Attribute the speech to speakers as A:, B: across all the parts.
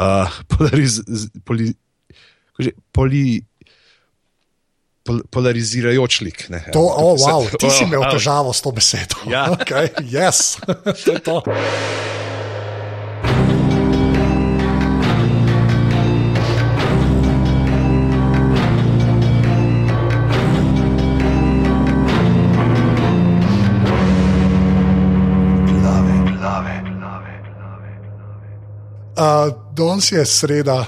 A: uh, polariz, poli, poli, pol, polarizirajoč lik. Ne,
B: to, oh, wow, ti si imel težavo s to besedo.
A: Ja,
B: okay, yes. to je to. Danes je sreda,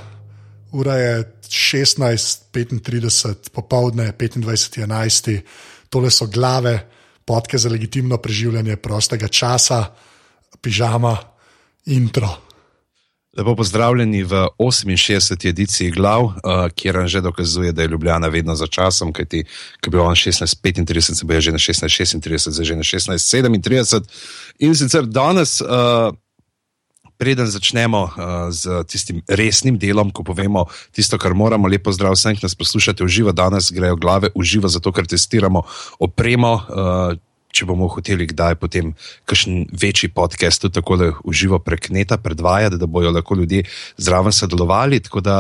B: ura je 16:35, popoldne 25:11, tole so glave, podke za legitimno preživljanje prostega časa, pižama, intro.
A: Lepo pozdravljeni v 68. ediciji glav, uh, kjer nam že dokazuje, da je Ljubljana vedno za časom, kajti ko je bil on 16:35, se bo je že na 16:36, zdaj že na 16:37. In sicer danes. Uh, preden začnemo uh, z tistim resnim delom, ko povemo tisto, kar moramo, lepo zdrav vsem, ki nas poslušate v živo, danes grejo glave v živo, zato ker testiramo opremo. Uh, Če bomo hoteli kdaj potem kakšen večji podcast tudi tako v živo prek neta predvajati, da bojo lahko ljudje zraven sodelovali. Tako da,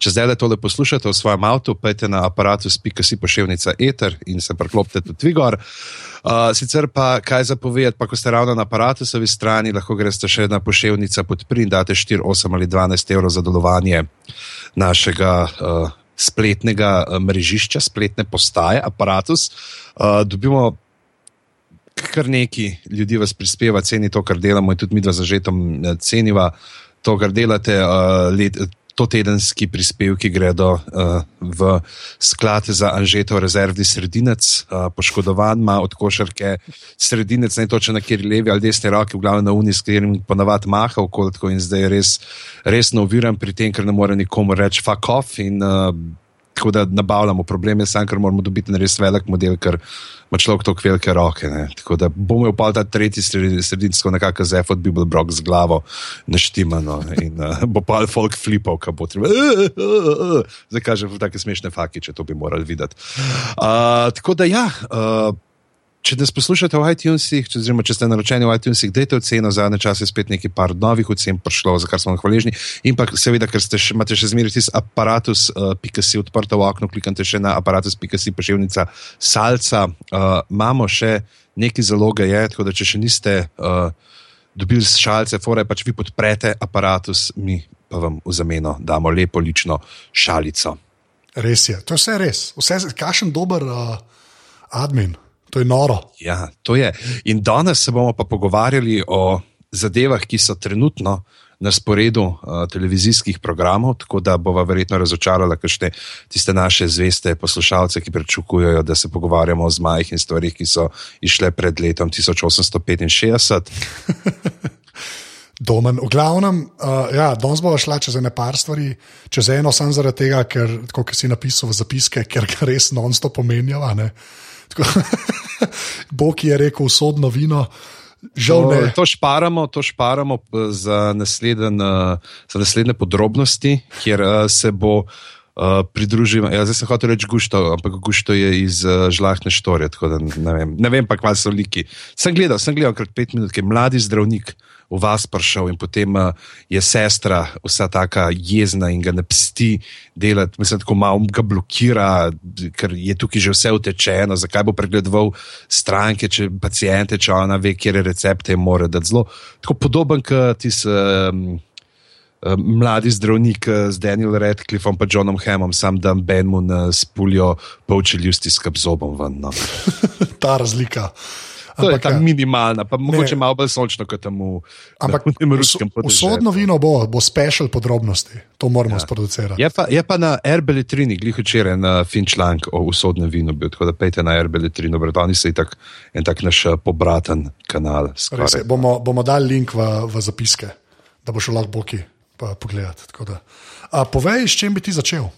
A: če zdaj le tole poslušate v svojem avtu, pejte na aparatu, spika si pošiljnica Ether in se preklopite tudi Vigor. Uh, sicer pa kaj za povedati, pa ko ste ravno na aparatusovi strani, lahko greste še na pošiljnica pod prid, date 4, 8 ali 12 evrov za delovanje našega. Uh, Spletnega mrežišča, spletne postaje, aparatus. Uh, dobimo kar nekaj ljudi vas prispeva, ceni to, kar delamo, in tudi mi dva zažetom ceniva to, kar delate. Uh, let, to tedenski prispevki gredo uh, v sklad za Anžeto rezervni sredinec, uh, poškodovan ima od košarke sredinec, ne točno na kjer levi ali desni roki, v glavnem na uni, s katerim ponavadi maha okoljko in zdaj je res, res noviran pri tem, ker ne more nikomu reči fuck off in uh, tako da nabavljamo probleme, sam, ker moramo dobiti na res velik model, ker ima človek tako velike roke. Ne. Tako da bomo upali ta tretji sredinsko nekako z F od Bible Brock z glavo naštimano in uh, bo pa folk flipal, kaj bo treba. Zdaj kažem, tako smešne faki, če to bi morali videti. Uh, tako da ja. Uh, če nas poslušate v iTunesih, če, oziroma, če ste naročeni v iTunesih, dajte oceno, zadnje čase je spet nekaj par novih ocen prišlo, za kar smo hvaležni. In pa seveda, ker ste še, imate še zmeraj tisti aparatus, uh, pika si odprto v okno, klikate še na aparatus, pika si pošiljnica salca. Uh, imamo še nekaj zaloge, je, tako da če še niste uh, dobili šalce, fore pač vi podprete aparatus, mi pa vam v zameno damo lepo lično šalico.
B: Res je, to je vse res, vse, kakšen dober uh, admin. To je noro.
A: Ja, to je. In danes se bomo pa pogovarjali o zadevah, ki so trenutno na sporedu uh, televizijskih programov, tako da bova verjetno razočarala kašte tiste naše zveste poslušalce, ki pričakujejo, da se pogovarjamo o zmajih in stvarih, ki so išle pred letom 1865.
B: Domen. V glavnem, uh, ja, danes bomo šla čez ene par stvari, čez eno, samo zaradi tega, ker, kot si napisal v zapiske, ker ga res non-stop pomenjava. Bog je rekel, usodno vino.
A: To, to šparamo, to šparamo eh, za, nasleden, eh, za naslednje podrobnosti, kjer eh, se bo uh, pridružil. Ja, zdaj sem hotel reči gušto, ampak gušto je iz uh, žlahne štorije. Ne vem, ne vem pa, kaj so liki. Sem gledal, sem gledal krat pet minut, ki je mladi zdravnik v vas prišel in potem uh, je sestra vsa taka jezna in ga ne psti delati, mislim, tako malo ga blokira, ker je tukaj že vse utečeno, zakaj bo pregledoval stranke, če pacijente, če ona ve, kje recepte mora dati. Zelo tako podoben, kot ti se. Um, Mladi zdravnik z Danielom Redcliffom in Johnom Hamom, sam dan Benmu spulijo poučiljusti s kabzobom. Ven, no.
B: Ta razlika.
A: To ampak, je ta minimalna, pa mogoče malo bolj sončno kot tam v,
B: ampak, v ruskem področju. Usodno vino bo, bo special podrobnosti, to moramo ja. sproducirati.
A: Je pa, je pa na RBL3, glih včeraj na Finčlank o usodnem vinu bil, tako da pejte na RBL3, no, oni so tak, en tak naš eh, pobraten kanal.
B: Res, bomo, bomo dali link v, v zapiske, da bo šel lahko boki pogledati. Povej, s čim bi ti začel?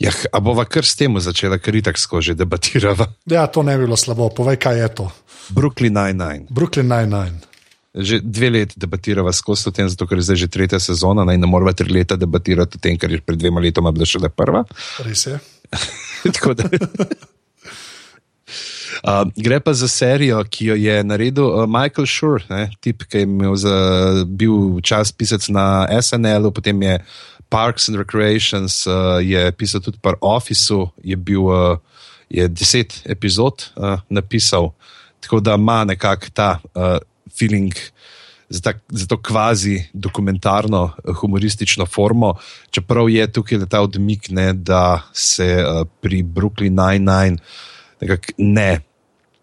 A: Ja, a bova kar s tem začela, ker itak skozi debatirava.
B: Ja, to ne bi bilo slabo. Povej, kaj je to.
A: Brooklyn Nine-Nine.
B: Brooklyn Nine-Nine.
A: Že dve leti debatiramo skozi to, zato ker je zdaj že tretja sezona, naj ne moramo tri leta debatirati o tem, kar je pred dvema letoma bila šele prva.
B: Res je.
A: Tako da. Uh, gre pa za serijo, ki jo je naredil uh, Michael Schur, ne, tip, ki je za, bil časpisec na SNL, potem je Parks and Recreations, uh, je pisal tudi par Officeu, je bil uh, je deset epizod uh, napisal, tako da ima nekako ta uh, feeling. Za, ta, za to kvazi dokumentarno, humoristično formo, čeprav je tukaj ta odmik, ne, da se uh, pri Brooklyn Nine-Nine ne,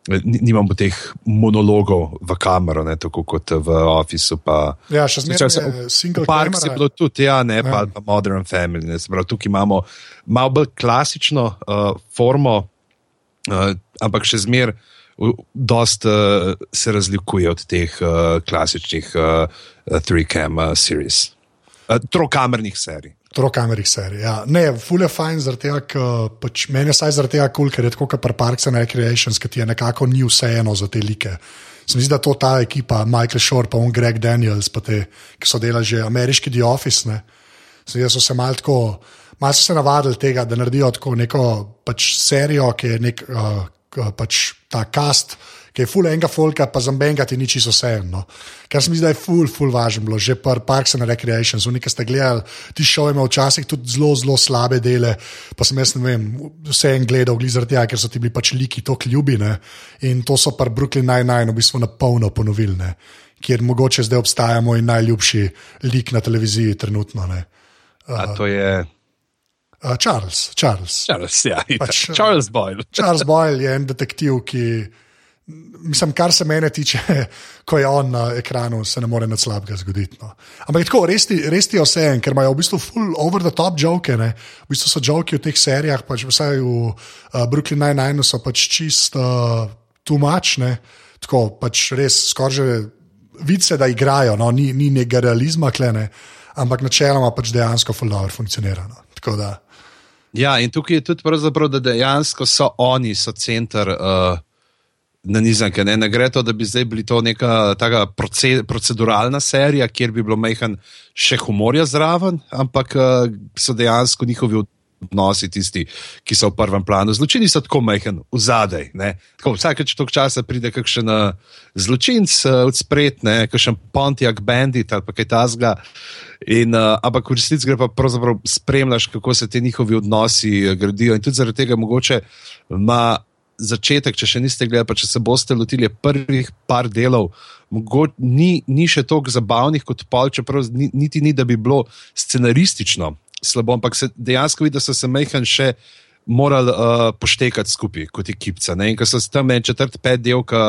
A: nimamo teh monologov v kamero, ne, tako kot v Officeu. Pa,
B: ja, še zmeraj se
A: single park je bilo tudi, ja, ne, ja. pa, pa Modern Family. Ne, pravi, tukaj imamo malo bolj klasično uh, formo, uh, ampak še zmeraj. Dosta uh, se razlikuje od teh uh, klasičnih uh, three-cam uh, series, uh, trokamernih serij.
B: Trokamerih serij. Ja. Ne, ful je fajn, tega, pač meni je saj zaradi tega kul, cool, ker je tako kot Parks and Recreations, ki ti je nekako ni vseeno za te like. Se mi zdi, da to ta ekipa, Michael Shore, pa on Greg Daniels, te, ki so delali že ameriški The Office, ne. Se mi zdi, da so se malo tako, malo so se navadili tega, da naredijo tako neko pač serijo, ki je nek uh, pač ta cast ki je full enega folka, pa za benga ti ni čisto vseeno. Kar se mi zdi, da je full, full važno bilo, že par Parks and Recreations, v nekaj ste gledali, ti šov ima včasih tudi zelo, zelo slabe dele, pa sem jaz ne vem, vse en gledal, glizar tja, ker so ti bili pač liki to kljubine in to so pa Brooklyn Nine-Nine v bistvu na polno ponovili, kjer mogoče zdaj obstaja moj najljubši lik na televiziji trenutno. Ne.
A: Uh, A to je.
B: Uh, Charles, Charles.
A: Charles, ja, pač, Charles Boyle.
B: Charles Boyle je en detektiv, ki mislim, kar se mene tiče, ko je on na ekranu, se ne more nič slabega zgoditi. No. Ampak tako, res ti, res ti je vse en, ker imajo v bistvu full over the top joke. Ne? V bistvu so joke v teh serijah, pač vsaj v uh, Brooklyn Nine-Nine so pač čist uh, tumačne, tako pač res skoraj vice, da igrajo, no? ni, ni nekega realizma, klene, ampak načeloma pač dejansko full dobro funkcionira. No?
A: Ja, in tukaj je tudi pravzaprav, da dejansko so oni, so center. Uh na nizanke. Ne, ne gre to, da bi zdaj bili to neka taka proceduralna serija, kjer bi bilo mehen še humorja zraven, ampak uh, so dejansko njihovi odnosi tisti, ki so v prvem planu. Zločini so tako mehen, v zadej. Vsake četok časa pride kakšen uh, zločinc uh, od spretne, kakšen Pontiac bandit ali kaj tasga. In, uh, ampak v resnici gre pa pravzaprav spremljaš, kako se ti njihovi odnosi gradijo. In tudi zaradi tega mogoče ima začetek, če še niste gledali, pa če se boste lotili prvih par delov, mogoče ni, ni še toliko zabavnih kot pol, čeprav niti ni, da bi bilo scenaristično slabo, ampak se dejansko vidi, da so se mehen še. Morali uh, poštekati skupaj kot ekipca. Ne? In ko so tam en četrt, pet del, ki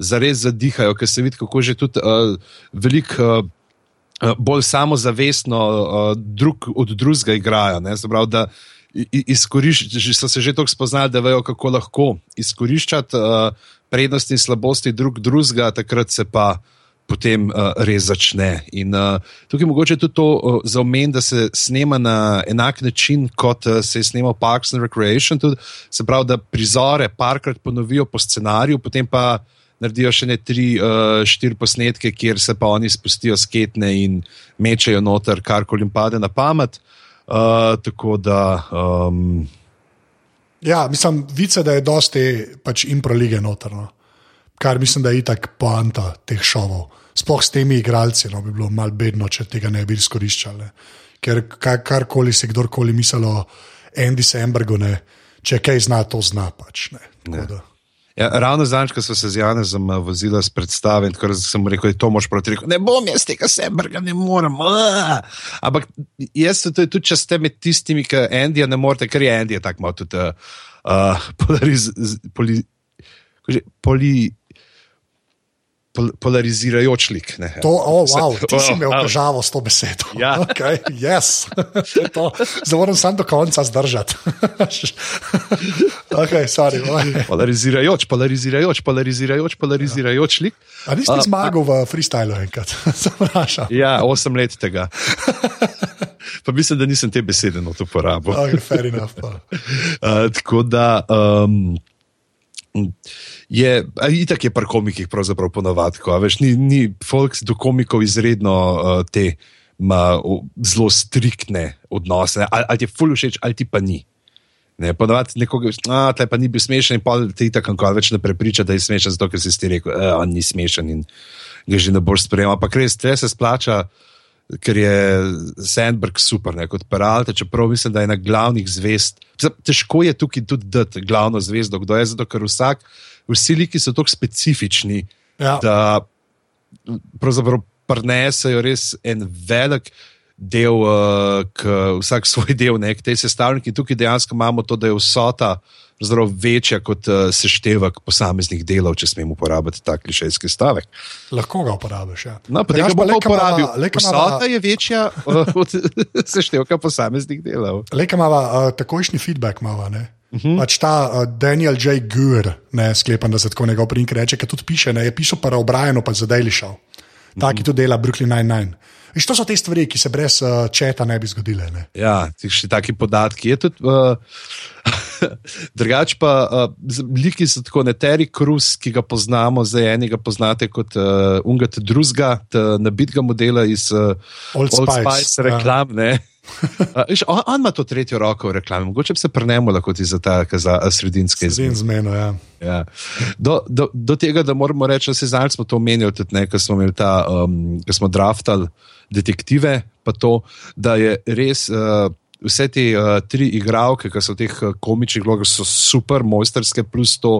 A: zares zadihajo, ker se vidi, kako že tudi uh, veliko uh, bolj samozavestno uh, drug od drugega igrajo. Zabrav, da izkoriščati, so se že tako spoznali, da vejo, kako lahko izkoriščati uh, prednosti in slabosti drug drugega, takrat se pa potem uh, res začne. In uh, tukaj mogoče tudi to uh, za omen, da se snema na enak način, kot uh, se je snemal Parks and Recreation, tudi, se pravi, da prizore parkrat ponovijo po scenariju, potem pa. Naredijo še ne tri, uh, štiri posnetke, kjer se pa oni spustijo sketne in mečejo noter, kar koli jim pade na pamet. Uh, Uh, tako da. Um...
B: Ja, mislim, vice, da je dosti pač improlige notrno, kar mislim, da je itak poanta teh šovov. Sploh s temi igralci, no, bi bilo mal bedno, če tega ne bi izkoriščali. Ker karkoli si kdorkoli mislil o Andy Sambergu, ne, če kaj zna, to zna pač. Ne,
A: Ja, ravno zdaj, ko so se z Janezom eh, vozili s predstavami, tako da sem rekel, da to mož proti reči: Ne bom jaz tega sebrga, ne morem. Ampak jaz sem tudi, če ste med tistimi, ki Andy ne morete, ker je Andy tako malo tudi uh, polariz, poli, poli, polarizirajoč lik.
B: To, oh, wow, ti si imel težavo s to besedo. Ja. Okay, yes. Zdaj moram samo do konca zdržati. okay, sorry,
A: polarizirajoč, polarizirajoč, polarizirajoč, polarizirajoč lik.
B: A nisi zmagal v freestylu enkrat?
A: ja, osem let tega. Pa mislim, da nisem te besede na to uporabil.
B: Okay, fair enough.
A: uh, tako da. Um, je, itak je pri komikih pravzaprav ponovadi, ko veš, ni, ni folk do komikov izredno uh, te ma, uh, zelo striktne odnose, ali, ali ti je ful všeč, ali ti pa ni. Ne, ponovadi nekoga, a tle pa ni bil smešen, in pa ti tako kot več ne prepriča, da je smešen, zato ker si ti rekel, da on ni smešen in ga že ne boš sprejel. Ampak res, tle se splača, ker je Sandberg super, ne, kot Peralta, čeprav mislim, da je ena glavnih zvest. Težko je tukaj tudi dati glavno zvezdo, kdo je, zato ker vsak, vsi liki so tako specifični,
B: Ja.
A: da pravzaprav prenesejo res en velik del, uh, k, vsak svoj del, ne, k tej sestavljanki. Tukaj dejansko imamo to, da je vsota zelo večja kot uh, seštevek posameznih delov, če smemo uporabiti ta klišejski stavek.
B: Lahko ga uporabiš. Ja.
A: No,
B: pa lejka imava-
A: uporabil.
B: imava-
A: Vsota je večja uh, od seštevka posameznih delov.
B: Leka ima uh, takojšnji feedback, mava, ne. Uh
A: Mhm.
B: -huh. Pač ta uh, Daniel J. Gur, ne sklepam, da se tako njegov primek reče, ki tudi piše, ne, je pisal pa O'Brienu, pa za Daily Show. Ta,
A: Mhm.
B: ki tudi dela Brooklyn Nine-Nine. Viš, to so te stvari, ki se brez uh, četa ne bi zgodile. Ne.
A: Ja, še taki podatki. Je tudi, uh, drugač pa, uh, liki so tako neteri krus, ki ga poznamo, zdaj enega poznate kot uh, ungat drugega, nabitega modela iz uh,
B: Old Spice, ja.
A: reklam. Ja. Uh, viš, on, on ima to tretjo roko v reklami, mogoče bi se prnemo lahko ti za ta sredinske
B: in zmeno, ja.
A: Ja. Do, do, do tega, da moramo reči, da se zdaj smo to omenjali, tudi ne, ko smo, imeli ta, um, ko smo draftali detektive, pa to, da je res. Uh, Vse te uh, tri igralke, ki so v teh uh, komičnih vlogah, so super, mojsterske, plus to,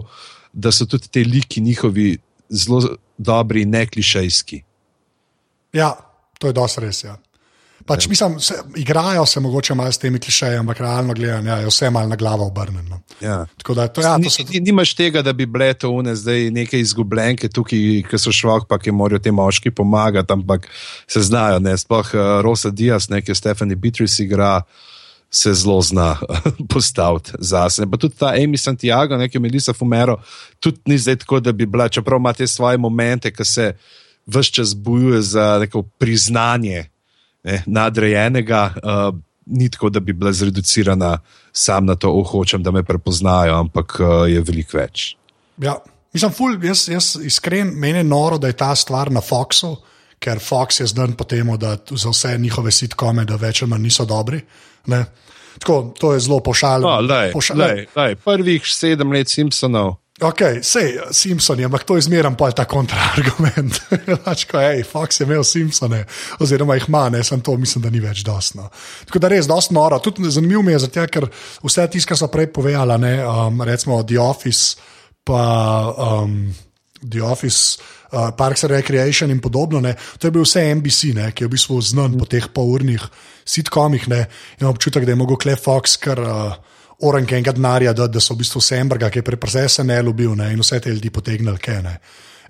A: da so tudi te liki njihovi zelo dobri, ne klišejski.
B: ja, to je dosti res. Ja. Pač, mislim, se, igrajo se mogoče malo s temi klišeji, ampak realno gledano ja, je vse malo na glavo obrnjeno.
A: Ja.
B: Tako da to, ja, to so
A: ni, nimaš tega, da bi bile to une zdaj neke izgubljenke tukaj, ki so švok, pa ki morajo te moški pomagati, ampak se znajo. Ne? Sploh uh, Rosa Diaz, ne, ki je Stephanie Beatrice igra, se zelo zna postaviti zase. Pa tudi ta Amy Santiago, ne, ki je Melissa Fumero, tudi ni zdaj tako, da bi bila, čeprav ima te svoje momente, ki se vse čas bojuje za neko priznanje ne, nadrejenega. Uh, Ni tako, da bi bila zreducirana sam na to, oh, hočem, da me prepoznajo, ampak uh, je veliko več.
B: Ja, mislim, ful, jaz, jaz iskren, meni noro, da je ta stvar na Foxu, ker Fox je znan po tem, da za vse njihove sitkome, da več ali manj niso dobri. Ne? Tako, to je zelo pošaljeno.
A: No, lej,
B: Poša-
A: lej, lej, prvih sedem let Simpsonov.
B: Ok, sej Simpson je, ampak to je zmeraj pa ta kontraargument. Pač, ko, hej, Fox je imel Simpsone, oziroma jih ima, ne, sem to, mislim, da ni več dostno. Tako da res, dosti noro. Tudi zanimivo mi je, zato, ker vse tisto, kar so prej povedala, ne, um, recimo The Office, pa um, The Office. Uh, Parks and Recreation in podobno, ne. to je bil vse NBC, ne, ki je v bistvu znan po teh polurnih sitkomih. ne. Imam občutek, da je mogel Klef Fox kar uh, oranke enega denarja, da, da so v bistvu Semberga, ki je preprese ne ljubil ne, in vse te ljudi potegnili.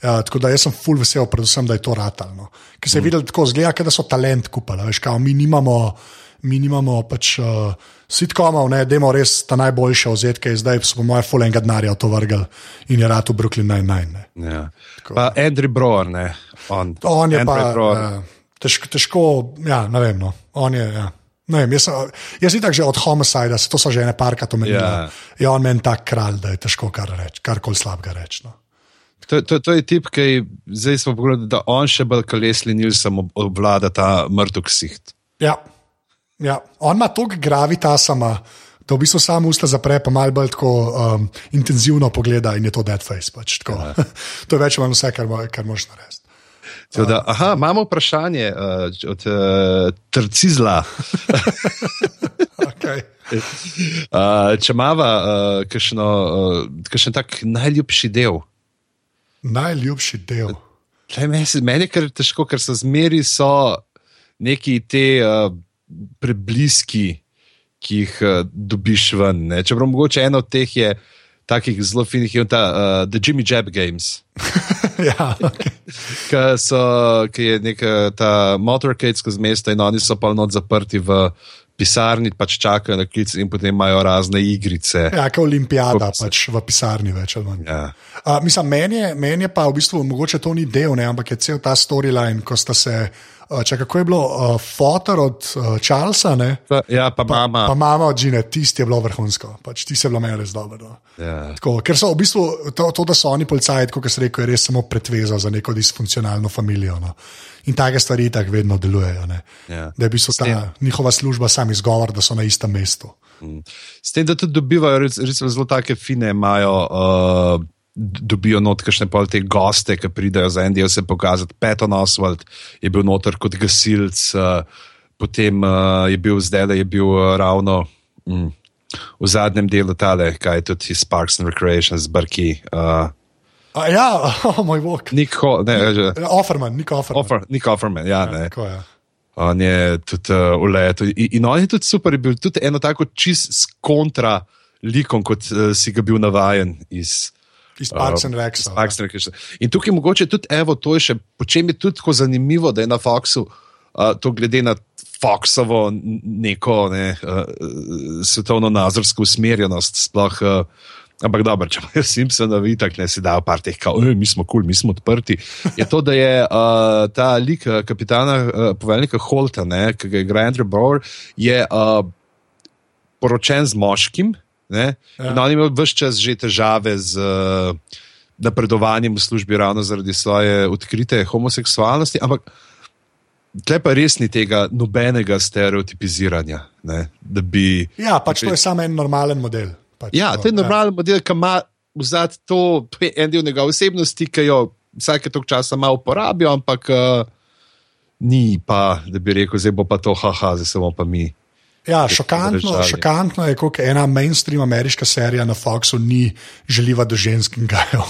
B: Ja, tako da jaz sem full vesel, predvsem, da je to ratalno. Ker se je videl tako, zgleda, da so talent kupili. Veš, kao, mi nimamo, mi nimamo pač uh, sitkomov, ne, dajmo res ta ki je zdaj, so po mojem, full enega denarja to vrgel in je rad v Brooklyn Nine-Nine. ne.
A: Ja. Pa Andrew Broer, ne. On,
B: On je pa
A: Andrew Broer.
B: ja, težko, težko, ja, ne vem. No. On je, ja. Ne jaz, jaz itak že od homicida, to so že ene parkrat omenili.
A: Ja.
B: Je on meni tak kralj, da je težko kar reči, karkoli slabega reči. No.
A: To, to, to je tip, ki zdaj smo pogledali, da on še bolj kot Leslie Nielsen ob- obvlada ta mrtev ksiht.
B: Ja. Ja. On ima toliko gravitasa, ima, da v bistvu samo usta zapre, pa malo bolj tako um, intenzivno pogleda in je to dead face. Pač, tako. to je več ali manj vse, kar, kar možeš narediti.
A: Da, aha, imamo vprašanje uh, od uh, Trcizla.
B: Okay.
A: Uh, če imamo uh, kakšen tak najljubši del.
B: Najljubši del.
A: Tlej, meni, meni je kar težko, ker so zmeri so neki te uh, prebliski, ki jih uh, dobiš ven. Ne? Čeprav mogoče eno od teh je takih zelo finih, je ta uh, The Jimmy Jab Games.
B: ja, okay.
A: Ki so, ki je neka ta motorcade skozi mesto in oni so pa not zaprti v pisarni, pač čakajo na klic in potem imajo razne igrice.
B: ja, kot olimpijada,
A: se-
B: pač v pisarni več ali manj.
A: Ja.
B: Uh, mislim, meni je, meni je pa v bistvu, mogoče to ni del, ne, ampak je cel ta storyline, ko sta se. Uh, če kako je bilo, uh, fotor od uh, Charlesa, ne?
A: Pa, ja, pa mama.
B: Pa mama od Džine, tisti je bilo vrhunsko, pač ti se bilo meni res dobro. No.
A: Ja.
B: Tako, ker so v bistvu to, to da so oni policajti, kot se reče, je res samo pretveza za neko disfunkcionalno familijo. No. In take stvari tako vedno delujejo.
A: Ja.
B: Da je v bistvu ta njihova služba sam izgovor, da so na istem mestu.
A: S tem, da tudi dobivajo rec- recimo, zelo take fine, imajo. Uh, Dobijo notkešne pol te goste, ki pridejo za en del se pokazati. Peton Oswald je bil noter kot gasilc, uh, potem uh, je bil zdaj, da je bil uh, ravno mm, v zadnjem delu tale, kaj je tudi iz Parks and Recreation, z Brki. Uh,
B: A, ja, oh, moj bog.
A: Nik, Ho, ne, že,
B: Offerman, nik Offerman.
A: Offer, Nik Offerman, ja, ne.
B: Tako je.
A: On je tudi uh, v letu. In, in on je tudi super, je bil tudi eno tako čist s kontra likom, kot uh, si ga bil navajen iz.
B: Iz Parks and
A: uh,
B: Recs.
A: iz Parks and Recreation. In tukaj mogoče tudi, evo, to je še, po čem je tudi tako zanimivo, da je na Foxu, uh, to glede na Foxovo neko ne, uh, svetovno nazorsko usmerjenost, sploh. Uh, Ampak dobro, če imajo Simpsona, vi tako ne si dajo par teh, kao, "Ej, mi smo kul, cool, mi smo odprti. Je to, da je uh, ta lik uh, kapitana, uh, poveljnika Holta, ne, ki ga igra Andrew Brower, je uh, poročen z moškim. Ne, ja. In on je imel vse čas že težave z uh, napredovanjem v službi, ravno zaradi svoje odkrite homoseksualnosti. Ampak tle pa res ni tega nobenega stereotipiziranja. Ne, da bi.
B: Ja, pač to je samo en normalen model. Pač
A: Ja, to je normalen model, ki ima vzad to, to en del njegove osebnosti, ki jo vsake tok časa malo uporabijo, ampak uh, ni pa, da bi rekel, zdaj bo pa to, haha, zdaj samo pa mi.
B: Ja, šokantno, šokantno je, kako ena mainstream ameriška serija na Foxu ni želiva do žensk in gajev.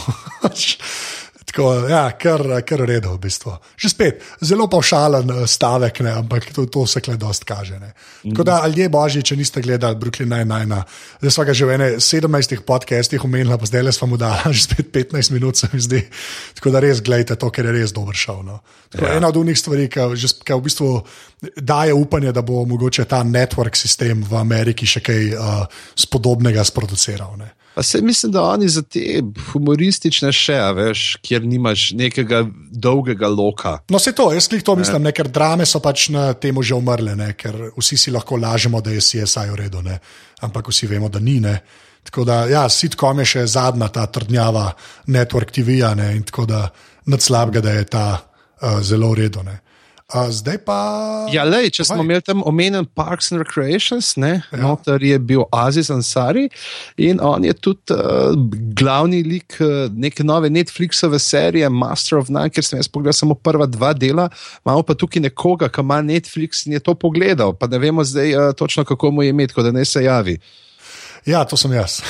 B: Tako, ja, kar, kar v redu, v bistvu. Že spet, zelo pavšalen eh, stavek, ne, ampak to, to se kle dost kaže. Ne. Tako da, ljudje božji, če niste gledali Brooklyn Nine-Nine, zdaj smo ga že v ene 17 podcastih omenili, pa zdaj le smo mu dali že spet 15 minut, se mi zdi. Tako da res gledajte to, ker je res dober šov. No. Tako,
A: Ja.
B: Ena od unih stvari, ki že- ki v bistvu daje upanje, da bo mogoče ta network sistem v Ameriki še kaj uh, spodobnega sproduciral. Ne.
A: Pa se mislim, da oni za te humoristične še, a veš, kjer nimaš nekega dolgega loka.
B: No, se to, jaz klih to mislim, ne, ker drame so pač na tem že umrle, ne, ker vsi si lahko lažemo, da je CSI v redu, ne, ampak vsi vemo, da ni. Ne. Tako da, ja, sitcom je še zadnja ta trdnjava network TV-ja ne, in tako da nad slabega, da je ta uh, zelo v redu. Ne. Uh, zdaj pa.
A: Ja, lej, če smo
B: Vaj.
A: imeli tam omenjen Parks and Recreations, ne, ja. noter je bil Aziz Ansari in on je tudi uh, glavni lik uh, neke nove Netflixove serije Master of None, ker sem jaz pogledal samo prva dva dela, imamo pa tukaj nekoga, ki ima Netflix in je to pogledal, pa ne vemo zdaj uh, točno, kako mu je imeti, tako da ne se javi.
B: Ja, to sem jaz.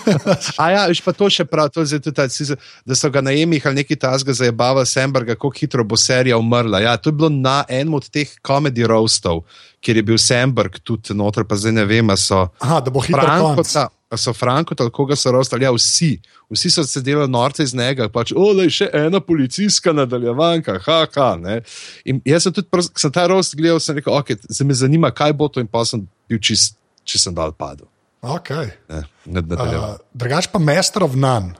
A: A ja, viš pa to še prav, to je zdaj tudi ta, si- da so ga najemih ali neki tasga zajebava Semberga, kako hitro bo serija umrla. Ja, to je bilo na enem od teh komedij roastov, kjer je bil Semberg tudi noter, pa zdaj ne vem, a so.
B: Aha, da bo hitro
A: Franko,
B: konc.
A: ta, a so Franko, ali koga so rostali, ja, vsi. Vsi so se delali norce iz njega, pač, olej, še ena policijska nadaljevanka, haha. Ne. In jaz sem tudi, ko sem ta rost gledal, sem rekel, ok, se me zanima, kaj bo to, in pa sem bil čist, če sem dal padel.
B: Okay.
A: Ne, ne, nadaljeval.
B: Uh, drugač pa Master of None.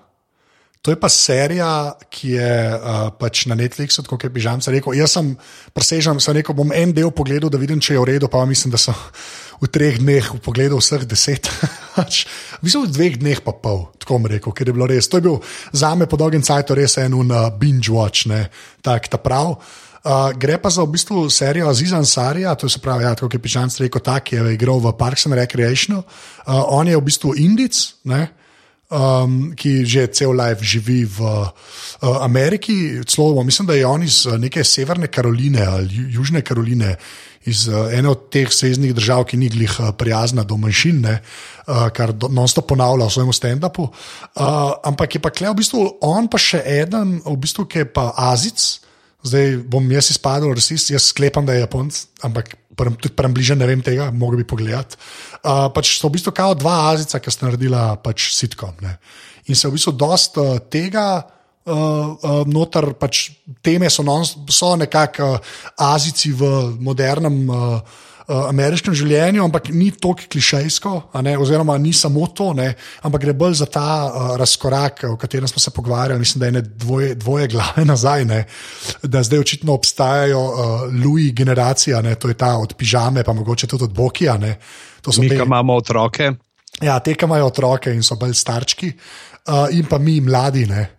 B: To je pa serija, ki je uh, pač na Netflixu, kot je Pižamca rekel. Jaz sem presežen, sem rekel, bom en del pogledal, da vidim, če je v redu, pa mislim, da sem v treh dneh pogledal vseh deset. Pač, Mislim, v dveh dneh pa pol, tako bom rekel, ker je bilo res. To je bil za me po dolgem cajtu res en un uh, binge watch, ne, tak ta prav. Uh, gre pa za v bistvu serijo Aziza Ansarija, to se pravi, ja, tako je Pižamc rekel, tak je igral v Parks and Recreation. Uh, on je v bistvu Indic, ne, um, ki že cel life živi v uh, Ameriki. Celo, mislim, da je on iz uh, neke severne Karoline ali ju, južne Karoline, iz uh, ene od teh seznih držav, ki ni glih uh, prijazna do manjšin, ne, uh, kar non-stop ponavlja v svojem stand-upu. Uh, ampak je pa kle v bistvu on pa še eden, v bistvu, ki je pa Azic. Zdaj bom jaz izpadel, rasist, jaz sklepam, da je Japonc, ampak prem, tudi prem bliže ne vem tega, mogoče bi pogledati. Uh, pač so v bistvu kao dva Azica, ki sta naredila pač sitkom. Ne. In se v bistvu dosta uh, tega. Uh, uh, notar pač teme so, non, so nekako uh, Azici v modernem uh, uh, ameriškem življenju, ampak ni tako klišejsko, ne, oziroma ni samo to, ne, ampak gre bolj za ta uh, razkorak, o katerem smo se pogovarjali. Mislim, da je ne dvoje, dvoje glave nazaj, ne, da zdaj očitno obstajajo uh, Louis generacija, ne, to je ta od pižame, pa mogoče tudi od Bokija. Ne,
A: Mi,
B: te-
A: imamo otroke,
B: Ja, te, ki imajo otroke in so bolj starčki, uh, in pa mi, mladi, ne,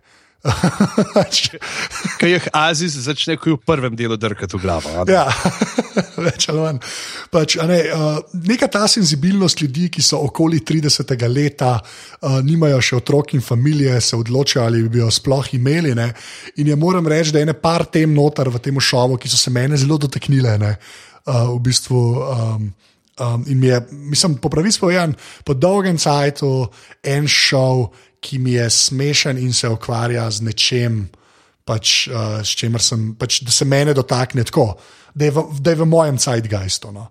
A: Kaj jih Aziz začne, ko je v prvem delu drkati v glavo. ne?
B: Ja, več ali manj. Pač, ne, uh, neka ta senzibilnost ljudi, ki so okoli 30. leta, uh, nimajo še otrok in družine, se odločajo, ali bi jo sploh imeli. Ne? In je moram reči, da je ene par tem notar v tem šovu, ki so se mene zelo dotaknile. Ne? Uh, v bistvu. Um, Um, in mi je, mislim, po pravici povedan, po dolgem času en šov, ki mi je smešen in se ukvarja z nečem, pač, uh, s čimer sem, pač, da se mene dotakne tako, da je v, da je v mojem zeitgeistu. No.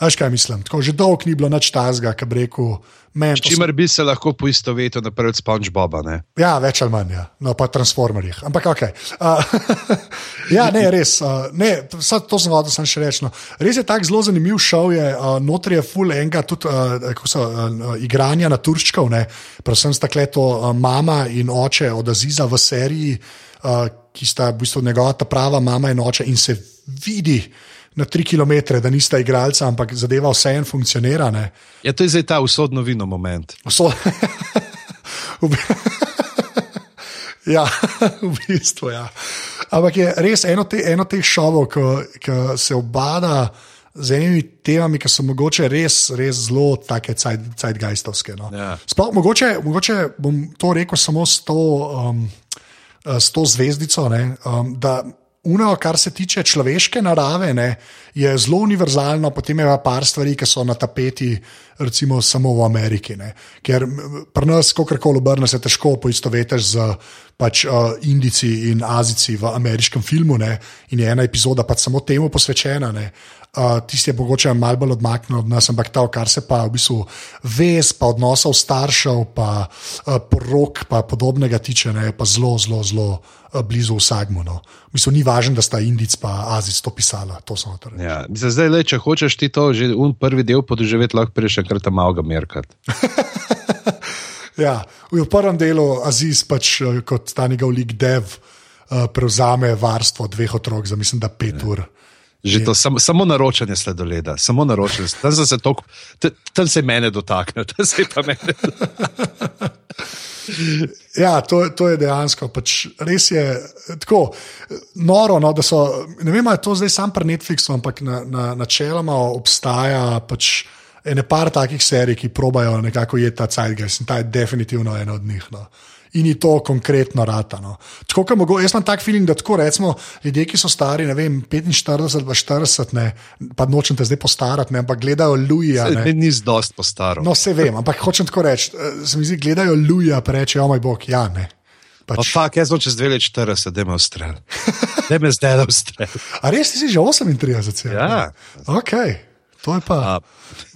B: Veš kaj mislim? Tako, že dolgo ni bilo nič tazga, ki bi rekel.
A: S čimer bi se lahko poistovetil naprej od SpongeBoba. Ne?
B: Ja, več ali manj, ja. no pa transformerjih. Ampak ok. Uh, ja, ne, res. Uh, ne, to, sad to sem hodil, sem še reči. No. Res je tako zelo zanimiv šov, je uh, notri je full enega, tudi uh, so, uh, igranja na turščkov, ne. Predvsem sta kleto uh, mama in oče od Aziza v seriji, uh, ki sta v bistvu njegova ta prava mama in oče in se vidi. Na tri km, da nista igralca, ampak zadeva vseeno funkcionira. Ne.
A: Ja, to je zdaj ta usodno vino moment.
B: Bi- ja, v bistvu. Ja. Ampak je res eno, te, eno teh šovov, ki se obada z enimi temami, ki so mogoče res, res zelo take zeitgeistovske. No.
A: Ja.
B: Sploh, mogoče, mogoče bom to rekel samo s to, um, s to zvezdico. Ne, um, da Uno, kar se tiče človeške narave, ne, je zelo univerzalno, potem je pa par stvari, ki so na tapeti, recimo samo v Ameriki. Ne. Ker pri nas, kako koli obrne, se težko poistovetiš z pač, uh, Indici in Azici v ameriškem filmu. Ne, in je ena epizoda pač samo temu posvečena. Ne. Uh, tisti je mogoče malo bolj odmaknjen od nas, ampak ta, kar se pa v bistvu vez, pa odnosov staršev, pa uh, porok, pa podobnega tiče, ne, pa zelo, zelo, zelo uh, blizu vsakmu. No. Mislim, ni važno, da sta Indic pa Azic to pisala. To.
A: Ja. Mislim, zdaj, le, če hočeš ti to že un prvi del podoživeti, lahko prideš še kar tam malo ga merkat.
B: Ja, v prvem delu Aziz, pač, eh, kot ta njegov lik Dev, uh, prevzame varstvo dveh otrok za mislim, da pet ja. ur.
A: Že to, samo, samo naročanje sladoleda, samo naročanje. Tam se, tok, tam se mene dotakne, tam se pa mene.
B: Ja, to, to je dejansko. Pač res je tako noro, no, da so. Ne vem, ali je to zdaj sam pri Netflixu, ampak na, na, načeloma obstaja pač ene par takih serij, ki probajo nekako jeti ta Zeitgeist in ta je definitivno ena od njih. No. In je to konkretno ratano. Tako, mogo, jaz imam tak feeling, da tako recimo ljudje, ki so stari, ne vem, 45 ali pa 40, ne, pa nočem te zdaj postarati, ne, ampak gledajo Luija. ne.
A: Ni zdost postaro.
B: No, se vem, ampak hočem tako reči. eh, Se mi zdi, gledajo Luja, pa reče, o moj bog, ja, ne.
A: Pa
B: Pač,
A: fak, jaz sem čez dve leti 40, da me ustrel. Da me zdaj da ustrel.
B: a res ti si že 38? cel?
A: Ja.
B: Ok, to je pa.
A: A,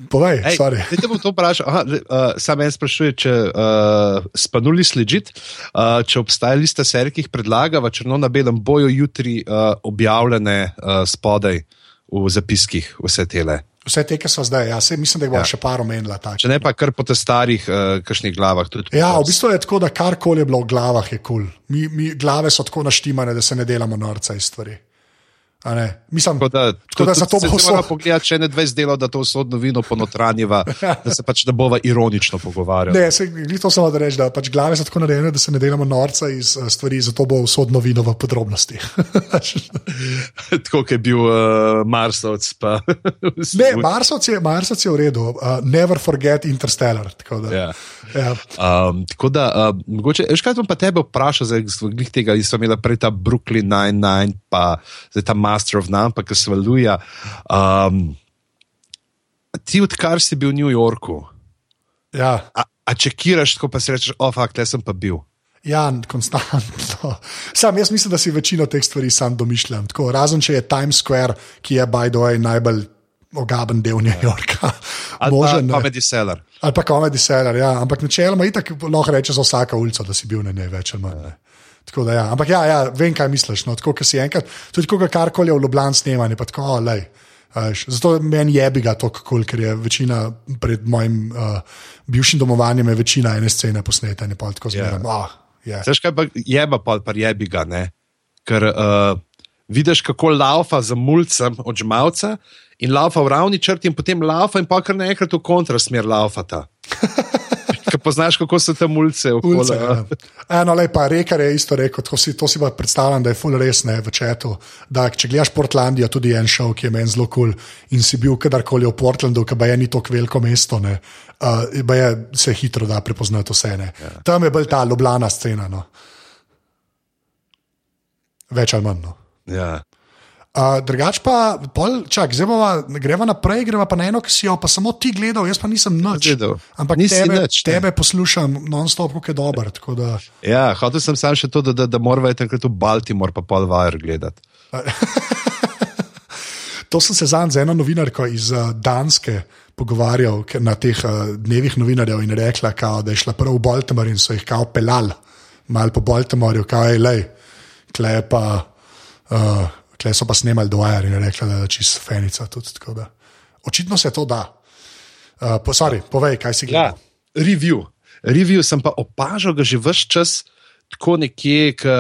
B: Povej,
A: Ej,
B: sorry.
A: Zdaj te bom to vprašal. Aha, uh, sam en sprašuje, če uh, spanuli sledžit, uh, če obstaja lista serij, ki jih predlagava, črno na belem bojo jutri uh, objavljene uh, spodaj v zapiskih, vse tele.
B: Vse te, ki so zdaj, ja, saj mislim, da jih bo
A: Ja.
B: še par omenila. tak.
A: Če ne pa kar po te starih, uh, kakšnih glavah. Tudi
B: Ja, v bistvu je tako, da karkoli je bilo v glavah, je kul. Cool. Mi, mi glave so tako naštimane, da se ne delamo norca iz stvari. Mislim,
A: Tako da,
B: tako da zato bo
A: vse. Moramo
B: vso.
A: pogledati, če ne 20 delov, da to sodno vino ponotranjiva, da se pač ne bova ironično pogovarjali.
B: Ne, se, to samo da reči, da pač glave so tako narejene, da se ne delamo norca iz uh, stvari, zato bo sodno vino v podrobnostih.
A: Tako je bil uh, Marsovc. Pa,
B: ne, Marsovci je, Marsovci je v redu, uh, never forget Interstellar. tako Da,
A: Ja.
B: ja.
A: Um, tako da, uh, mogoče, veš, kaj bom pa tebe vprašal, zdaj, glih tega, jaz sem imel prej ta Brooklyn Nine-Nine, pa zdaj ta Master of None, pa ki se valuje. Um, ti, odkar si bil v New Yorku,
B: Ja.
A: a, a čekiraš, tako pa si rečeš, oh, fakt, jaz sem pa bil.
B: Ja, konstantno. Sam jaz mislim, da si večino teh stvari sam domišljam. Tako, razen če je Times Square, ki je, by the way, najbolj ogaben del New Yorka.
A: Ali
B: Možen,
A: pa
B: ne.
A: Comedy Cellar.
B: Ali pa Comedy Cellar, ja. ampak načeloma itak lahko rečeš za vsako ulico, da si bil na njej več ali manj. Ne. Tako da, ja. Ampak ja, ja, vem, kaj misliš. No. Tako, si enkrat, tudi ko karkoli je v Ljubljani snemanje, pa tako, oh, lej. veš. Zato meni je bi ga to, kul, ker je večina pred mojim uh, bivšim domovanjem, je večina ene scene posnete in pa tako zmeraj. Yeah. Oh, yeah.
A: Veš kaj pa je pa pol, pa je bi ga, ne? Ker uh, vidiš, kako laufa za mulcem od žmalca in laufa v ravni črti in potem laufa in pa kar naenkrat v kontrasmer laufata. Kaj poznaš, kako so tam ulice?
B: Ulce, ja. Eno lepa, rekar je isto rekel, to si, to si pa predstavljam, da je full res ne v četu. Da, če gledaš Portlandijo, tudi en šov, ki je meni zelo kul cool, in si bil kadarkoli v Portlandu, ki pa je ni tako veliko mesto, ne, uh, je, se hitro da prepoznati vse. Ja. Tam je bolj ta ljubljena scena. No. Več ali manj. No.
A: Ja.
B: Uh, drugač pa, pol, čak, zdaj bomo, gremo naprej, gremo pa na eno, ki si jo pa samo ti gledal, jaz pa nisem noč. Ampak
A: Nisi
B: tebe,
A: nič, ne.
B: tebe poslušam non-stop, kako je dober. tako Da,
A: Ja, hotel sem samo še to, da, da, da moramo takrat v Baltimore pa pol vajer gledati.
B: to sem se zanj z eno novinarko iz uh, Danske pogovarjal na teh uh, dnevih novinarjev in rekla, kao, da je šla prvo v Baltimore in so jih kao pelali, malo po Baltimorju, kao je lej, kle je pa. Uh, Kle so pa snemali dojer in je rekla, da je čist fenica. Tudi, da. Očitno se to da. Uh, po, sorry, povej, kaj si
A: Ja,
B: gledal.
A: review. Review sem pa opažal ga že vse čas. Tako nekje, ki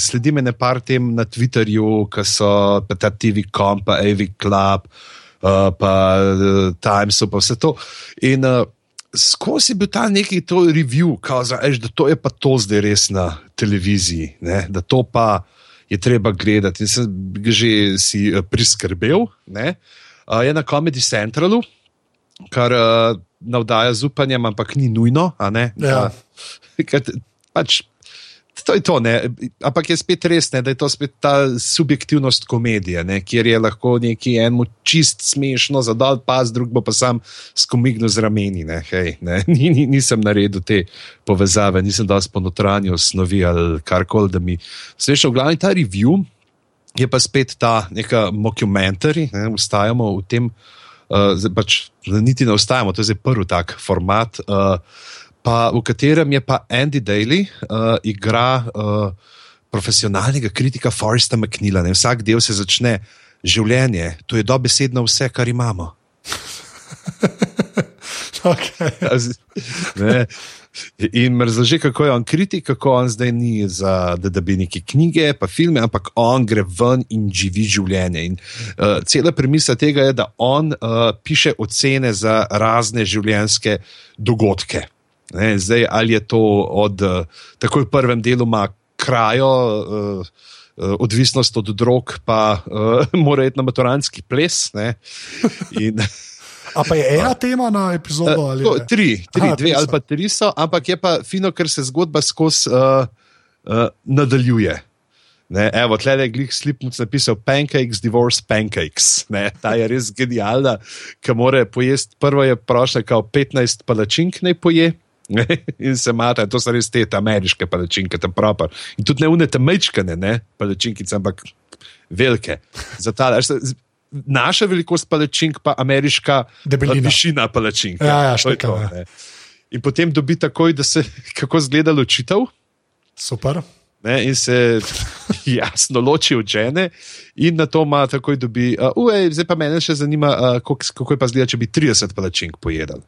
A: sledim ene par tem na Twitterju, ki so ta TV Com, pa AV Club, uh, pa uh, Timesu, pa vse to. In uh, skozi je bil ta neki to review, kao, za, eš, da to je pa to zdaj res na televiziji, ne? da to pa je treba gledati. In sem že si uh, priskrbel. ne. Uh, je na Comedy Centralu, kar uh, navdaja z upanjem, ampak ni nujno.
B: Ja.
A: Ker pač, to je to, ne. ampak je spet res, ne, da je to spet ta subjektivnost komedije, ne, kjer je lahko neki enemu čist smešno, zadal pas, drug bo pa sam skomignil z rameni. Ne, hej, ne. Ni, ni, nisem naredil te povezave, nisem dal sponotranjo snovi ali karkoli, da mi smešno. V glavni ta review je pa spet ta neka mockumentary, ne, ustajamo v tem, uh, pač niti ne ostajamo, to je zdaj prvi tak format, uh, pa, v katerem je pa Andy Daly uh, igra uh, profesionalnega kritika Foresta McNeila. Ne. Vsak del se začne življenje, to je dobesedno vse, kar imamo.
B: Okay.
A: Ne. In me razloži, kako je on kritik, kako on zdaj ni za, da, da bi neke knjige, pa filme, ampak on gre ven in živi življenje. In, uh, cela premisa tega je, da on uh, piše ocene za razne življenjske dogodke. Ne, zdaj, ali je to od uh, takoj v prvem delu ima krajo. Uh, Odvisnost od drog, pa uh, mora iti na maturantski ples. ne. In,
B: A pa je ena tema na epizodo? ali
A: To, tri, tri
B: Aha,
A: dve ali pa tri so, ampak je pa fino, ker se zgodba skozi uh, uh, nadaljuje. Ne, evo, tle je Glik Slipmuc napisal Pancakes, Divorce Pancakes. Ne, ta je res genialna, ki more pojesti. Prvo je prošla, kao 15 palačink naj poje. In se mata, to so res te ameriške palačinke, tam proper. In tudi ne unete mečkane, ne, palačinkice, ampak velike. Za ta, veš, z- naša velikost palačink, pa ameriška
B: Debelina.
A: višina palačink.
B: Ja, ja,
A: je
B: štekam,
A: to,
B: ja.
A: ne. In potem dobi takoj, da se kako zgleda ločitev.
B: Super.
A: Ne, in se jasno loči od žene, in na to ima takoj dobi. Uh, uje, zdaj pa me še zanima, uh, kako, kako je pa zdaj, če bi 30 palačink pojedel.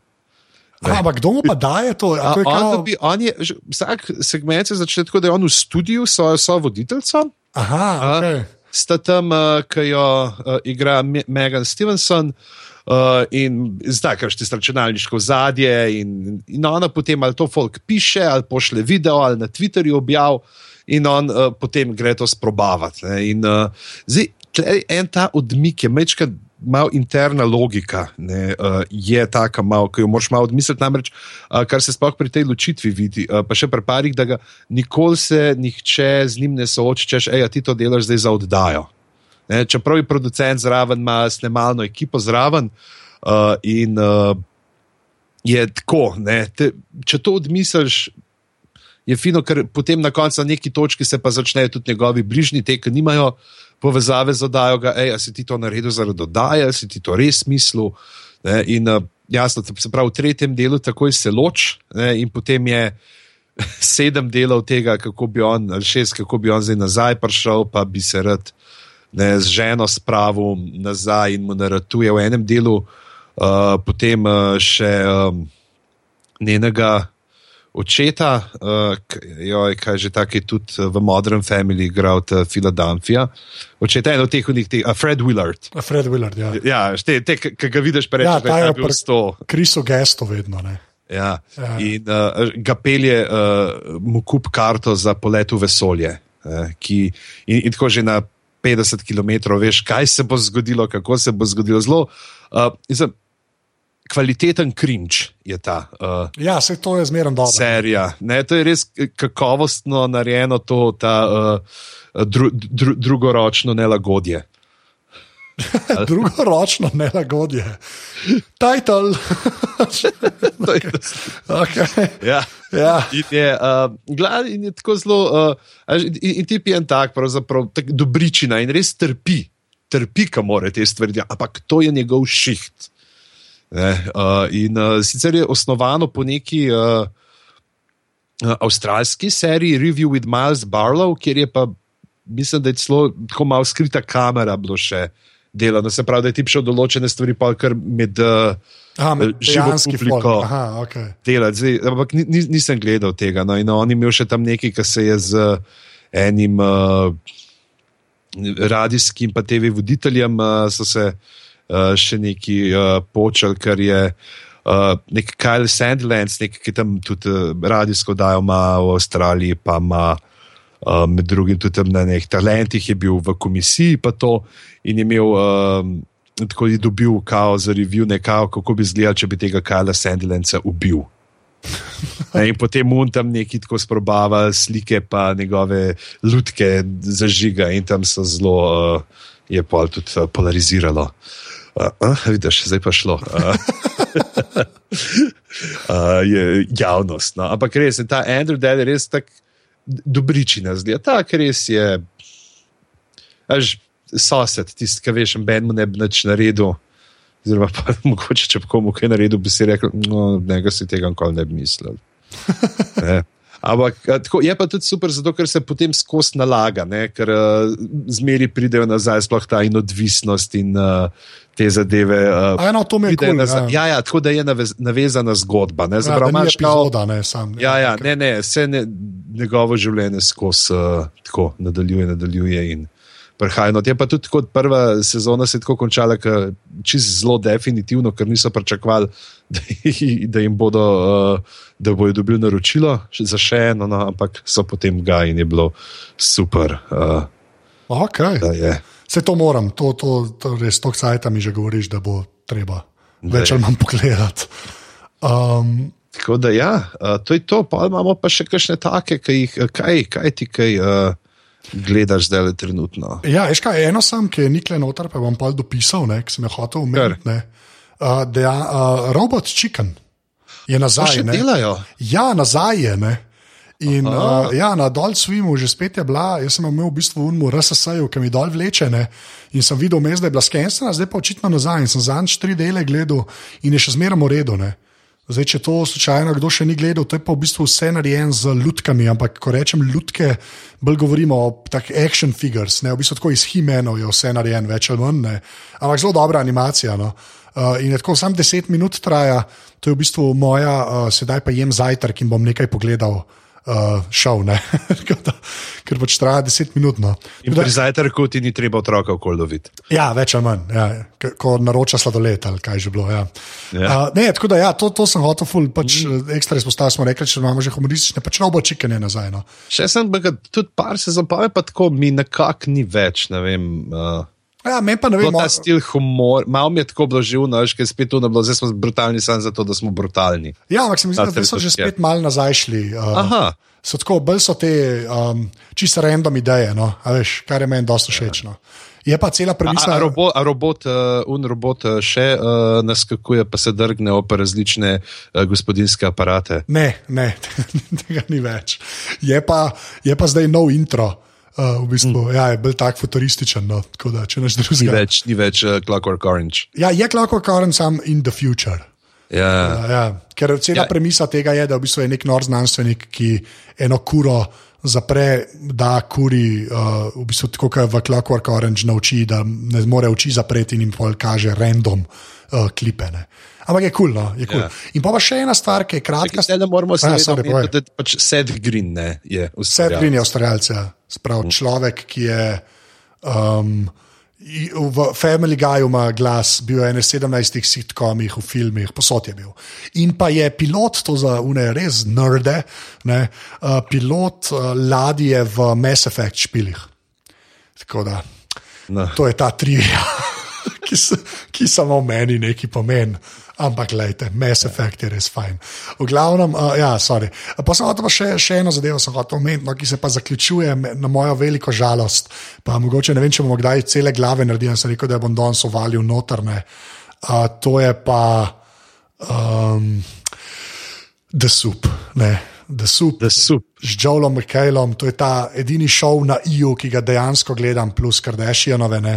B: A, ampak kdo mu pa daje to? A
A: A,
B: to je
A: on,
B: kao...
A: dobi, je, vsak segment se začne tako, da je on v studiu, so, so voditeljcem,
B: Aha, okay.
A: sta tam, uh, ki jo uh, igra Me- Megan Stevenson. Uh, in zdaj, ker ti računalniško zadje, in, in ona potem ali to folk piše, ali pošle video, ali na Twitterju objav, in on uh, potem gre to sprobavati. ne. In uh, zdaj, en ta odmik, je mečka. Malo interna logika ne, uh, je taka, malo, ki jo moraš malo odmisliti. Namreč, uh, kar se sploh pri tej ločitvi vidi, uh, pa še pri parih, da ga nikoli se nihče z njim ne sooči, češ, ej, a ti to delaš zdaj za oddajo. Ne, čeprav je producent zraven, ima snemalno ekipo zraven uh, in uh, je tako. Ne, te, če to odmisliš, je fino, ker potem na koncu na neki točki se pa začnejo tudi njegovi bližnji, te, ki nimajo povezave z oddajo, ga, ej, si ti to naredil zaradi oddaje, si ti to res mislil. Ne, in uh, jasno, se pravi, v tretjem delu takoj se loč ne, in potem je. Sedem delov tega, kako bi on, ali šest, kako bi on zdaj nazaj prišel, pa bi se rad ne, z ženo spravil nazaj in mu naratuje v enem delu, uh, potem uh, še um, njenega očeta, uh, joj, kaj že tako je tudi uh, v Modern Family igral od Filadelfija. Očeta je en od teh, unih, uh, Fred Willard.
B: Fred Willard, ja.
A: Ja, te, te ki ga vidiš, pa
B: Ja,
A: rečeš,
B: ta
A: da
B: je
A: bil
B: pri-
A: sto.
B: Kriso gesto vedno. Ne.
A: Ja. Ja. In uh, ga pelje uh, mu kup karto za polet v vesolje. Uh, ki, in, in tako že na 50 km, veš, kaj se bo zgodilo, kako se bo zgodilo. Zelo uh, kvaliteten krinč je ta. Uh,
B: ja, se to je zmerno dobro.
A: Serija. Ne, to je res kakovostno narejeno, to, ta uh, dru, dru, drugoročno nelagodje.
B: Drugoročno nelagodje. Title. okay.
A: ja. Ja. In, je, uh, glad, in je tako zelo, uh, in, in ti je en tak, pravzaprav tak dobričina in res trpi, trpi, kam more te stvari, ampak to je njegov šiht. Ne, uh, in uh, sicer je osnovano po neki uh, avstralski seriji Review with Miles Barlow, kjer je pa, mislim, da je celo tako malo skrita kamera bilo še delano, se pravi, da je ti šel določene stvari, pa kar med. Uh,
B: Živalski fliko. Okay.
A: Zdaj, ampak nisem gledal tega. No, in on je imel še tam nekaj, kar se je z enim uh, radijskim, pa TV voditeljem, uh, so se uh, še neki uh, počeli, ker je uh, nek Kyle Sandlands, nek, ki tam tudi uh, radijsko dajo v Avstraliji, pa ima. Uh, med drugim tudi na nekih talentih je bil v komisiji, pa to in je imel uh, tako je dobil kao za review, nekako, kako bi izgledal, če bi tega Kajla Sandilenca ubil. In potem mu tam neki tako sprobava slike, pa njegove lutke zažiga, in tam so zelo, uh, je pa tudi uh, polariziralo. Uh, uh, vidiš, zdaj pa šlo. Uh, uh, je javnost. No. Ampak res je ta Andrew Dell res tako dobričina, zdi se, tako res je. Až, sosed, tisti, ki veš, Ben mu ne bi več naredil. Oziroma, pa, mogoče, če bi komu kaj naredil, bi si rekel, no, njega si tega nikoli ne bi mislil. Ampak tako, je pa tudi super, zato ker se potem skozi nalaga, ne? ker uh, zmeri pridejo nazaj, sploh ta in odvisnost in uh, te zadeve. Uh,
B: Eno, to mi je kul.
A: Ja. ja, ja, tako da je navez, navezana zgodba. Ne,
B: Zabrav, ja, ne, epizoda, ne, sam,
A: ja, ja, ne, ne, vse ne, njegovo življenje skozi uh, tako nadaljuje, nadaljuje. In, prihajalo. Je pa tudi kot prva sezona se tako končala, čez zelo definitivno, ker niso pričakovali, da, da jim bodo, uh, da bodo dobili naročilo za še eno, no, ampak so potem ga in je bilo super. Uh,
B: okay. Vse to moram, to, to, to res tok sajta mi že govoriš, da bo treba več ali manj pogledati. Um,
A: Tako da, ja, to je to, pa imamo pa še kakšne take, kaj, kaj, kaj ti kaj. Uh, gledaš zdaj le trenutno.
B: Ja, veš kaj, eno sam, ki je nikle noter, pa bom pa dopisal, ne, ki sem jo hotel umeti. Uh, ja, uh, robot Chicken je nazaj. Ja, nazaj je. Ne. In uh, ja, na dol svimu že spet je bila, jaz sem imel v bistvu unmu RSS-ju, ki mi dol vleče. Ne. In sem videl, da je bila skensena, zdaj pa očitno nazaj. In sem zadnjič tri dele gledal in je še zmeraj v redu. Ne. Zdaj, če to slučajno kdo še ni gledal, to je pa v bistvu vse narejeno z lutkami. Ampak, ko rečem lutke, bolj govorimo o takih action figures, ne v bistvu tako iz Himenov je vse narejeno, več ali manj. Ne. Ampak zelo dobra animacija. No. Uh, in tako samo 10 minut traja, to je v bistvu moja, uh, sedaj pa jem zajtrk in bom nekaj pogledal uh, šel, ker pač traja 10 minut. No.
A: In pri zajtrku ti ni treba otroka okoldoviti.
B: Ja, več ali manj, ja. ko naroča sladoled ali kaj že bilo. Ja. Ja. Uh, ne, tako da ja, to, to sem hotel, ful, pač mm. ekstra izpostaviti smo rekli, če imamo že humoristične, pač robo čikanje nazaj. No.
A: Še sem, tudi par se zapave, pa tako mi nekako ni več, ne vem. Uh...
B: Ja, meni pa ne vem,
A: ta stil humor, malo mi je tako blažil, no, ker spet tu ne bilo, zdaj smo brutalni samo zato, da smo brutalni.
B: Ja, ampak se mi zdi, da so že spet malo nazaj šli. Uh, Aha. So tako, bolj so te um, čisto random ideje, no, veš, kar je meni dosta všeč. No. Je pa cela premisa.
A: A, a robot, a robot, uh, un robot uh, še uh, naskakuje, pa se drgne op različne uh, gospodinske aparate.
B: Ne, ne, tega ni več. Je pa, je pa zdaj nov intro. Uh, v bistvu, mm. ja, je bil tako futurističen. No, tako da, drugega...
A: Ni več, ni več uh, Clockwork Orange.
B: Ja, je Clockwork Orange, sam in the future.
A: Ja.
B: Uh, ja. Ker cela ja. premisa tega je, da v bistvu je nek nor znanstvenik, ki eno kuro zapre, da kuri, uh, v bistvu tako kot v Clockwork Orange nauči, da ne more oči zapreti in jim pol kaže random uh, klipene. Ampak je kul, cool, no? je kul. Cool. Yeah. Ja. In pa še ena stvar, ki je kratka.
A: Zdaj, da moramo se zavedati, da je pač Seth Green, ne, je
B: Seth Green je ustvarjalec, ja. sprav mm. človek, ki je. Um, V Family Guyu ima glas, bil je v 17 sitkomih, v filmih, posod je bil. In pa je pilot, to za une res nerde, ne, uh, pilot uh, ladje v Mass Effect špilih. Tako da,
A: No.
B: to je ta trivia, ki, s- ki samo meni neki pomen. Ampak, gledajte, Mass Effect je res fajn. V glavnem, uh, ja, sorry. Pa sem hotel pa še, še eno zadevo, sem hotel omeniti, no, ki se pa zaključuje na mojo veliko žalost. Pa mogoče ne vem, če bomo kdaj cele glave naredili, sem rekel, da bom danes uvalil notrne. Uh, to je pa um, The Soup. Ne. The Soup
A: The Soup.
B: z Joelom McKaylom, to je ta edini šov na EU, ki ga dejansko gledam, plus Kardashianove, ne,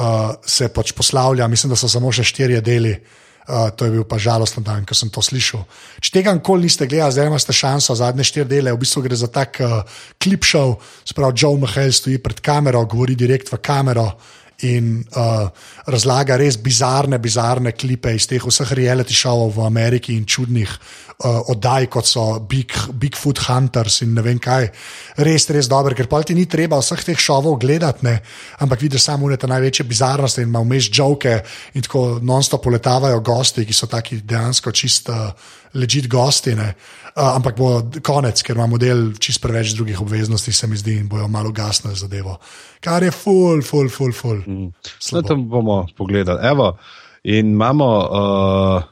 B: uh, se pač poslavlja. Mislim, da so samo še štirje deli. Uh, to je bil pa žalosten dan, ko sem to slišal. Če tega nikoli niste gledali, zdaj imate šanso, zadnje štiri dele, v bistvu gre za tak uh, klip show, sprav Joe McHale stoji pred kamero, govori direkt v kamero in uh, razlaga res bizarne, bizarne klipe iz teh vseh reality šovov v Ameriki in čudnih uh, oddaj, kot so Big, Bigfoot Hunters in ne vem kaj. Res, res dobro, ker pa ti ni treba vseh teh šovov gledati, ne? ampak vidiš samo te največje bizarnosti in ima vmes žoke in tako non-stop poletavajo gosti, ki so taki dejansko čist uh, ležit gosti. Ne? Uh, ampak bo konec, ker ima model čist preveč drugih obveznosti, se mi zdi, in bojo malo gasnili zadevo. Kar je full, full, full, full. Mm.
A: No, to bomo pogledali. Evo, in imamo uh,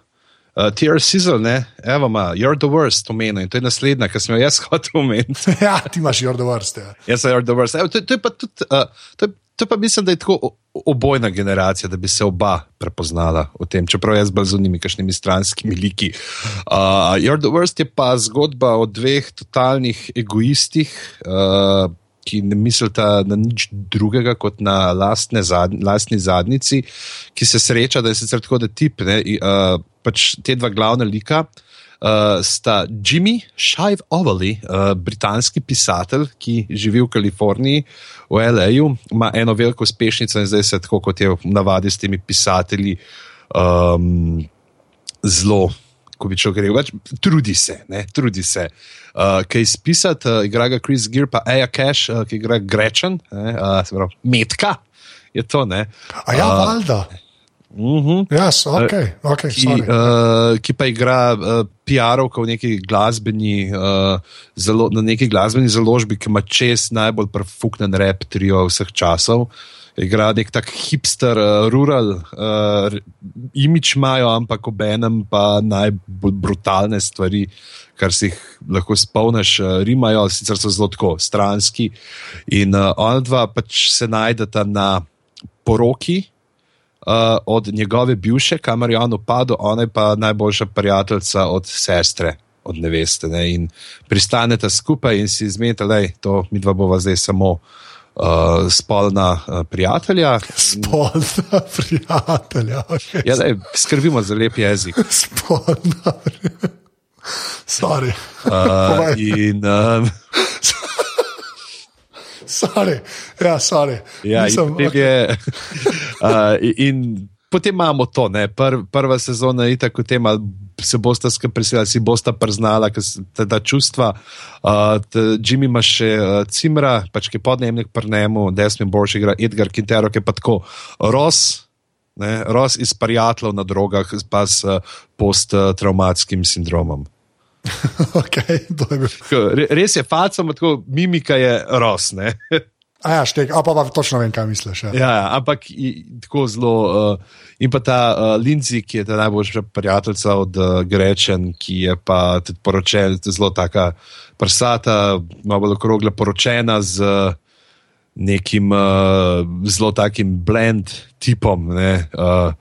A: uh, Tier Sizzle, ne, evo, ima You're the Worst omenil in to je naslednja, ki sem jo jaz hotel omeniti.
B: ja, ti imaš Jordan Vrste. Ja.
A: Jaz sem You're the Worst. Evo, to, to je pa tudi. Uh, to je, To pa mislim, da je tako obojna generacija, da bi se oba prepoznala v tem, čeprav jaz bolj z unimi, kakšnimi stranskimi liki. Uh, You're the Worst je pa zgodba o dveh totalnih egoistih, uh, ki ne mislita na nič drugega kot na lastne zad, lastni zadnici, ki se sreča, da je sicer tako, da tip, ne, uh, pač te dva glavna lika. Uh, sta Jimmy Shive Overly, uh, britanski pisatelj, ki živi v Kaliforniji, v L.A.U., ima eno veliko uspešnico in zdaj se tako kot je v navadi s temi pisatelji um, zelo, ko bi človek rekel, pač trudi se, ne, trudi se. Uh, kaj izpisati, uh, igra ga Chris Gear, pa Aja Cash, uh, ki igra Grečen, ne, uh, pravi, Metka je to, ne.
B: A ja, uh, valjda.
A: Uh -huh.
B: Ja, yes, ok, ok.
A: ki,
B: sorry.
A: uh, ki pa igra uh, PR-ovka v neki glasbeni, uh, zelo, na neki glasbeni založbi, ki ima čez najbolj prefuknen rap trio vseh časov. Igra nek tak hipster, uh, rural, uh, imič imajo, ampak ob enem pa najbolj brutalne stvari, kar si jih lahko spomniš, uh, rimajo, sicer so zelo tako stranski. In uh, ona dva pač se najdeta na poroki, uh, od njegove bivše, kamor je on upadel, ona je pa najboljša prijateljica od sestre, od neveste. Ne? In pristanete skupaj in si izmenite, da to mi dva bova zdaj samo uh, spolna uh, prijatelja.
B: Spolna prijatelja. Okay.
A: Ja, daj, skrbimo za lep jezik.
B: Spolna prijatelja. Sorry.
A: Uh, in, um,
B: Sorry. Ja, sorry.
A: Ja,
B: Nisem,
A: in,
B: okej.
A: je, uh, in potem imamo to, ne, pr, prva sezona je tako, tem, ali se boste skrbeli, si boste priznala ta, čustva. Uh, Jimmy ima še uh, Cimra, pač ki je podnebnik pri njemu, desni boljši igra Edgar Quintero, ki je pa tako Ros. Ne, Ros iz prijateljev na drogah, pa s uh, posttraumatskim sindromom.
B: okay, je
A: Res je, facom, tako mimika je Ros. Ne?
B: A ja, štek, a pa, pa točno vem, kaj misliš. Ja.
A: Ja, ja, ampak tako zelo. Uh, in pa ta uh, Lindsay, ki je ta najboljša prijateljica od uh, Grečen, ki je pa tudi poročena, zelo taka prsata, malo okrogla, poročena z uh, nekim uh, zelo takim blend tipom. Ne, uh,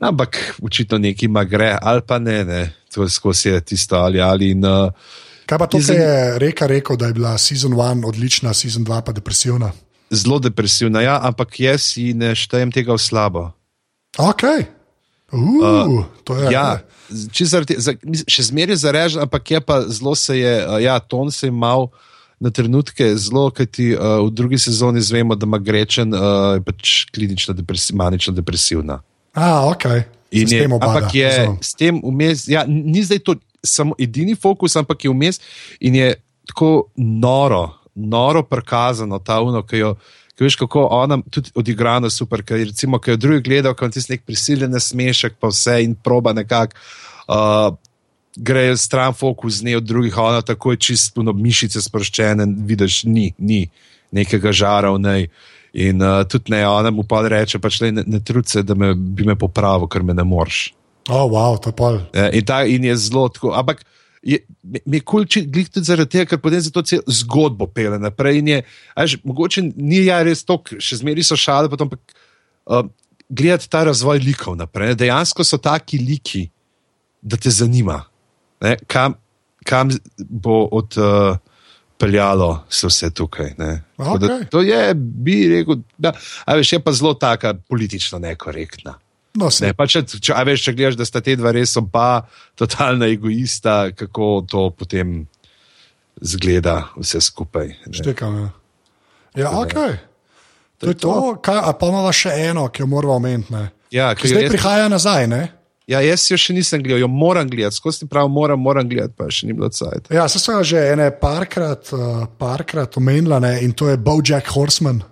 A: ampak očitno nekima gre, ali pa ne, ne. to skozi je tisto ali ali. In, uh,
B: Kaj pa to, kar je Reka rekel, da je bila sezon 1 odlična, sezon 2 pa depresivna?
A: Zelo depresivna, ja, ampak jaz si ne štejem tega v slabo.
B: Ok. Uh, to je.
A: Ja, če zaradi, za, še zmeraj zarežen, ampak je pa zelo se je, uh, ja, ton se je mal na trenutke zelo, kajti uh, v drugi sezoni zvemo, da ima Grečen uh, je pač klinična depresi, manična depresivna.
B: A, ok. Se
A: In je, ampak je
B: razumem.
A: s tem vmes, ja, ni zdaj to samo edini fokus, ampak je vmes in je tako noro, noro prikazano ta uno, ki jo. Ker veš, kako ona tudi odigrana super, ker recimo, ker je drugi gledal, kot tisti nek prisiljen smešek, pa vse in proba nekako. Uh, Grejo stran fokus z nje od drugih, ona tako je čisto no, mišice sproščene, vidiš, ni, ni nekega žara v njej. In uh, tudi ne, ona mu pa reče, pač le ne, ne trudi se, da me, bi me popravil, ker me ne moreš.
B: Oh, wow, to je pol.
A: Ja, in, ta, in je zelo tako. Ampak je, mi je kul, če glih tudi zaradi tega, ker potem se to cel zgodbo pele naprej. Je, až, mogoče ni ja res to, še zmeri so šale, pa ampak uh, gledati ta razvoj likov naprej. Ne? Dejansko so taki liki, da te zanima, ne? kam, kam bo od. Uh, Peljalo se vse tukaj.
B: Okay.
A: Da, to je, bi rekel, da veš, je pa zelo taka politično nekorektna.
B: No,
A: ne, pa če, če, veš, če gledaš, da sta te dva res oba totalna egoista, kako to potem zgleda vse skupaj.
B: Štekam. Ja, ja ok. To je to, kaj, a pa imamo še eno, ki jo moramo omeniti.
A: Ja,
B: zdaj jaz, prihaja nazaj. Ne?
A: Ja, jaz jo še nisem gledal, jo moram gledati, skozi ti pravi, moram, moram gledati, pa še ni bilo cajt.
B: Ja, se sem že ene parkrat, uh, parkrat omenila ne? in to je Bojack Horseman.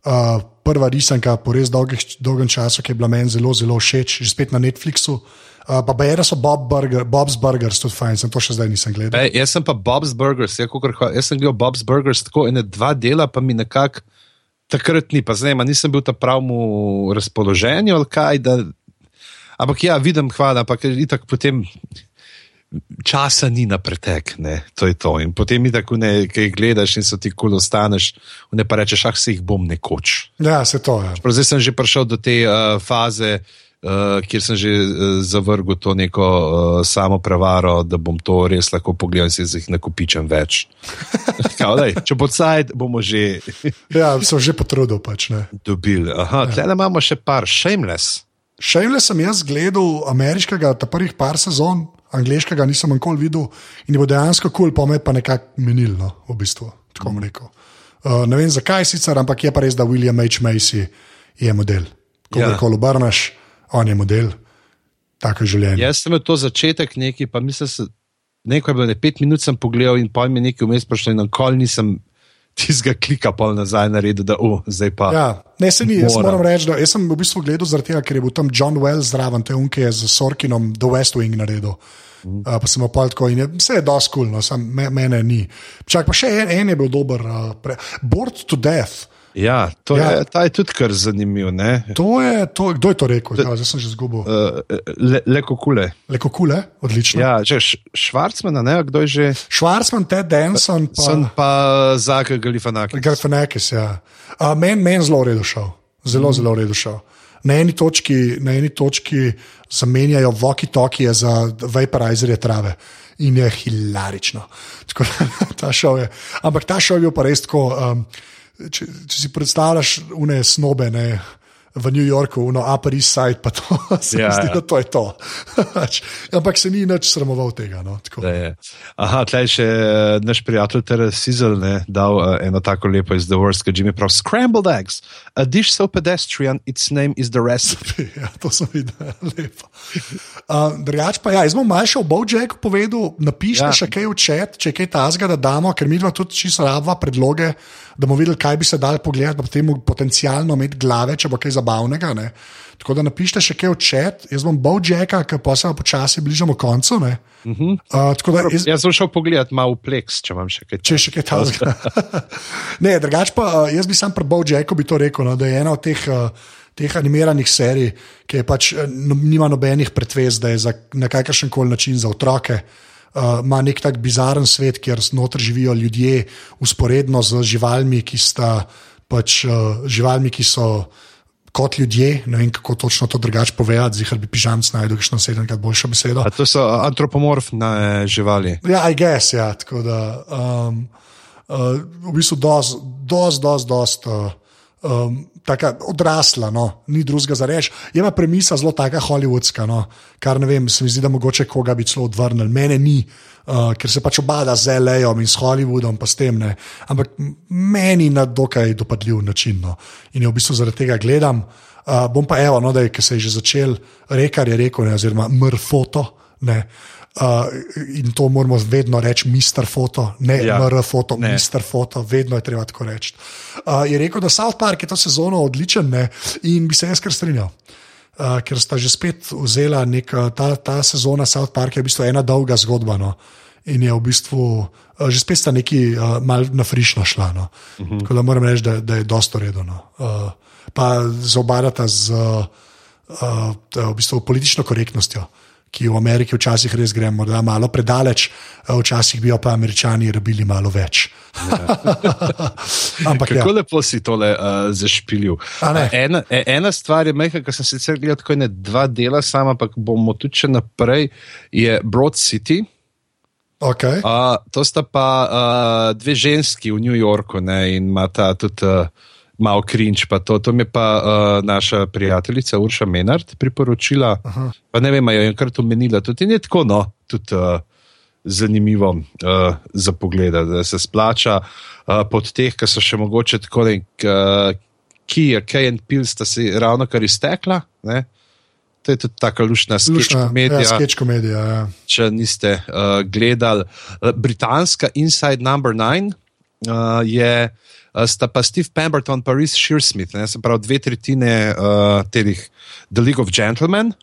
B: Uh, prva risanka po res dolgih, dolgem času, ki je bila meni zelo, zelo všeč, že spet na Netflixu. Uh, pa bejera so Bob Burger, Bob's Burgers, tudi fajn, sem to še zdaj nisem gledal.
A: Ej, jaz sem pa Bob's Burgers, ja, kukor, jaz sem gledal Bob's Burgers tako ene dva dela, pa mi nekako takrat ni, pa zdaj nisem bil ta pravmu razpoloženju ali kaj. Da, ampak ja, vidim, hvala, ampak itak potem časa ni na pretek, ne? to je to. In potem tako nekaj gledaš in so ti kul ostaneš, ne pa rečeš, ah, se jih bom nekoč.
B: Ja, se to je.
A: Ja. Zdaj sem že prišel do te uh, faze. Uh, kjer sem že uh, zavrgel to neko uh, samo prevaro, da bom to res lahko pogledal in se jih nakupičem več. Kao, daj, če bo cajt, bomo že.
B: ja, sem že potrudil. Pač,
A: Dobili. Aha, ja. tle imamo še par, shameless.
B: Shameless sem jaz gledal ameriškega, ta prvih par sezon, angliškega nisem nikoli videl in je bo dejansko kul, cool, pa me pa nekako menil, no, v bistvu. Uh, ne vem zakaj sicer, ampak je pa res, da William H. Macy je model. Ko ga ja. obrneš, on je model. Tako je življenje.
A: Jaz sem to začetek neki, pa mislim, da nekaj je bilo, ne pet minut sem pogledal in pa mi nekaj vmes prišlo in nikoli nisem tistega klika pol nazaj naredil, da uh, zdaj pa.
B: Ja, ne, se ni, jaz moram reči, da sem v bistvu gledal zaradi tega, ker je bil tam John Wells zraven, te unke je z Sorkinom The West Wing naredil. Mm. Uh, pa sem opal tako in je, vse je dosti kul, cool, no, me, mene ni. Čak pa še en, en je bil dober, uh, pre, Board to Death.
A: Ja, to ja. Je, ta je tudi kar zanimiv.
B: To je, to, kdo je to rekel? Ja, zdaj sem že zgubil. Uh,
A: le, leko kule.
B: Leko kule, odlično.
A: Ja, že Švarcman, ne, kdo je že?
B: Švarcman, Ted Denson.
A: Pa, sem pa Zaka Galifanakis.
B: Galifanakis, ja. Uh, Meni men zelo redo šel. Zelo, mm. zelo redo šel. Na eni točki, na eni točki zamenjajo voki-toki za vaporizerje trave. In je hilarično. Tako, ta je. Ampak ta šov je bil pa res tako. Um, če, če si predstavljaš une snobe ne, v New Yorku, no, Upper East Side, pa to se mi ja, zdi, ja. da to je to. Ampak se ni nič sramoval tega. No,
A: Aha, tleh še uh, naš prijatelj Teres Sizel ne dal uh, eno tako lepo iz The Worst, ki je prav Scrambled eggs, a dish so pedestrian, its name is the recipe.
B: ja, to sem videl, lepo. Uh, drugač pa, ja, jaz bom malce o Bojacku povedal, napišite ja. še kaj v čet, če je kaj tazga, da damo, ker mi dva tudi čisto rabva predloge da bomo videli, kaj bi se dal pogledati, pa potem potencialno imeti glave, če bo kaj zabavnega. Ne? Tako da napišite še kaj v čet, jaz bom bal Jacka, ker pa se počasi bližamo koncu. Uh
A: -huh. uh, jaz, jaz sem šel pogledat malo v pleks, če imam še kaj.
B: Če še kaj tam. ne, drugače pa uh, jaz bi sam pri Bow Jacku bi to rekel, no, da je ena od teh. Uh, Teh animiranih serij, ki pač, no, nima nobenih pretvez, da je za, na kakršen koli način za otroke, uh, uh, ima nek tak bizaren svet, kjer znotraj živijo ljudje, usporedno z živalmi, ki, sta, pač, uh, živalmi, ki so kot ljudje. Ne vem, kako točno to drugače povedati, zihar bi pižam znašel, kakšno sedemkrat boljšo besedo.
A: A to so antropomorfne živali.
B: Ja, I guess, ja. Tako da, um, uh, v bistvu, dosti, dosti, dosti. Dost, uh, um, tako odrasla, no, ni drugega za reči. Je pa premisa zelo taka hollywoodska, no, kar ne vem, se mi zdi, da mogoče koga bi celo odvrnil. Mene ni, uh, ker se pač obada z L.A.om in s Hollywoodom, pa s tem ne. Ampak meni na dokaj dopadljiv način. No. In jo v bistvu zaradi tega gledam. Uh, bom pa evo, no, da je, se je že začel, rekar je rekel, ne, oziroma mrfoto. Ne. Uh, in to moramo vedno reči, mister foto, ne
A: Ja.
B: MR foto,
A: Ne.
B: mister foto, vedno je treba tako reči. Uh, je rekel, da South Park je to sezono odličen ne? in bi se jaz kar strinjal. Uh, ker sta že spet vzela nek, uh, ta, ta sezona South Park je v bistvu ena dolga zgodba. No? In je v bistvu, uh, že spet sta neki uh, mal na frišno šla. No? Uh -huh. Tako da moram reči, da, da je dosto redno. Uh, pa zobadata z uh, uh, v bistvu politično korektnostjo, ki v Ameriki včasih res gre morda malo predaleč, uh, včasih bi jo pa američani rabili malo več. Ampak ja.
A: Kako lepo si tole uh, zašpilil.
B: Ne?
A: Ena, ena stvar je mehka, ki sem sicer gledal tako ne dva dela, sama, ampak bomo tudi še naprej, je Broad City.
B: Okay.
A: Uh, to sta pa uh, dve ženski v New Yorku ne, in imata tudi uh, malo krinč. To, to mi je pa uh, naša prijateljica Urša Menard priporočila. Aha. Pa ne vem, jo je enkrat omenila. Tudi ni tako, no, tudi uh, zanimivo uh, za pogled, da se splača uh, pod teh, ki so še mogoče tako nek. Uh, Ki je Kej in Pil, sta si ravno kar iztekla. Ne? To je tudi tako lušna.
B: Ja, sketch komedija ja.
A: če niste uh, gledali. Britanska Inside Number 9 uh, je, sta pa Steve Pemberton in Reese Shearsmith, ne, se pravi dve tretjine uh, teh The League of Gentlemen.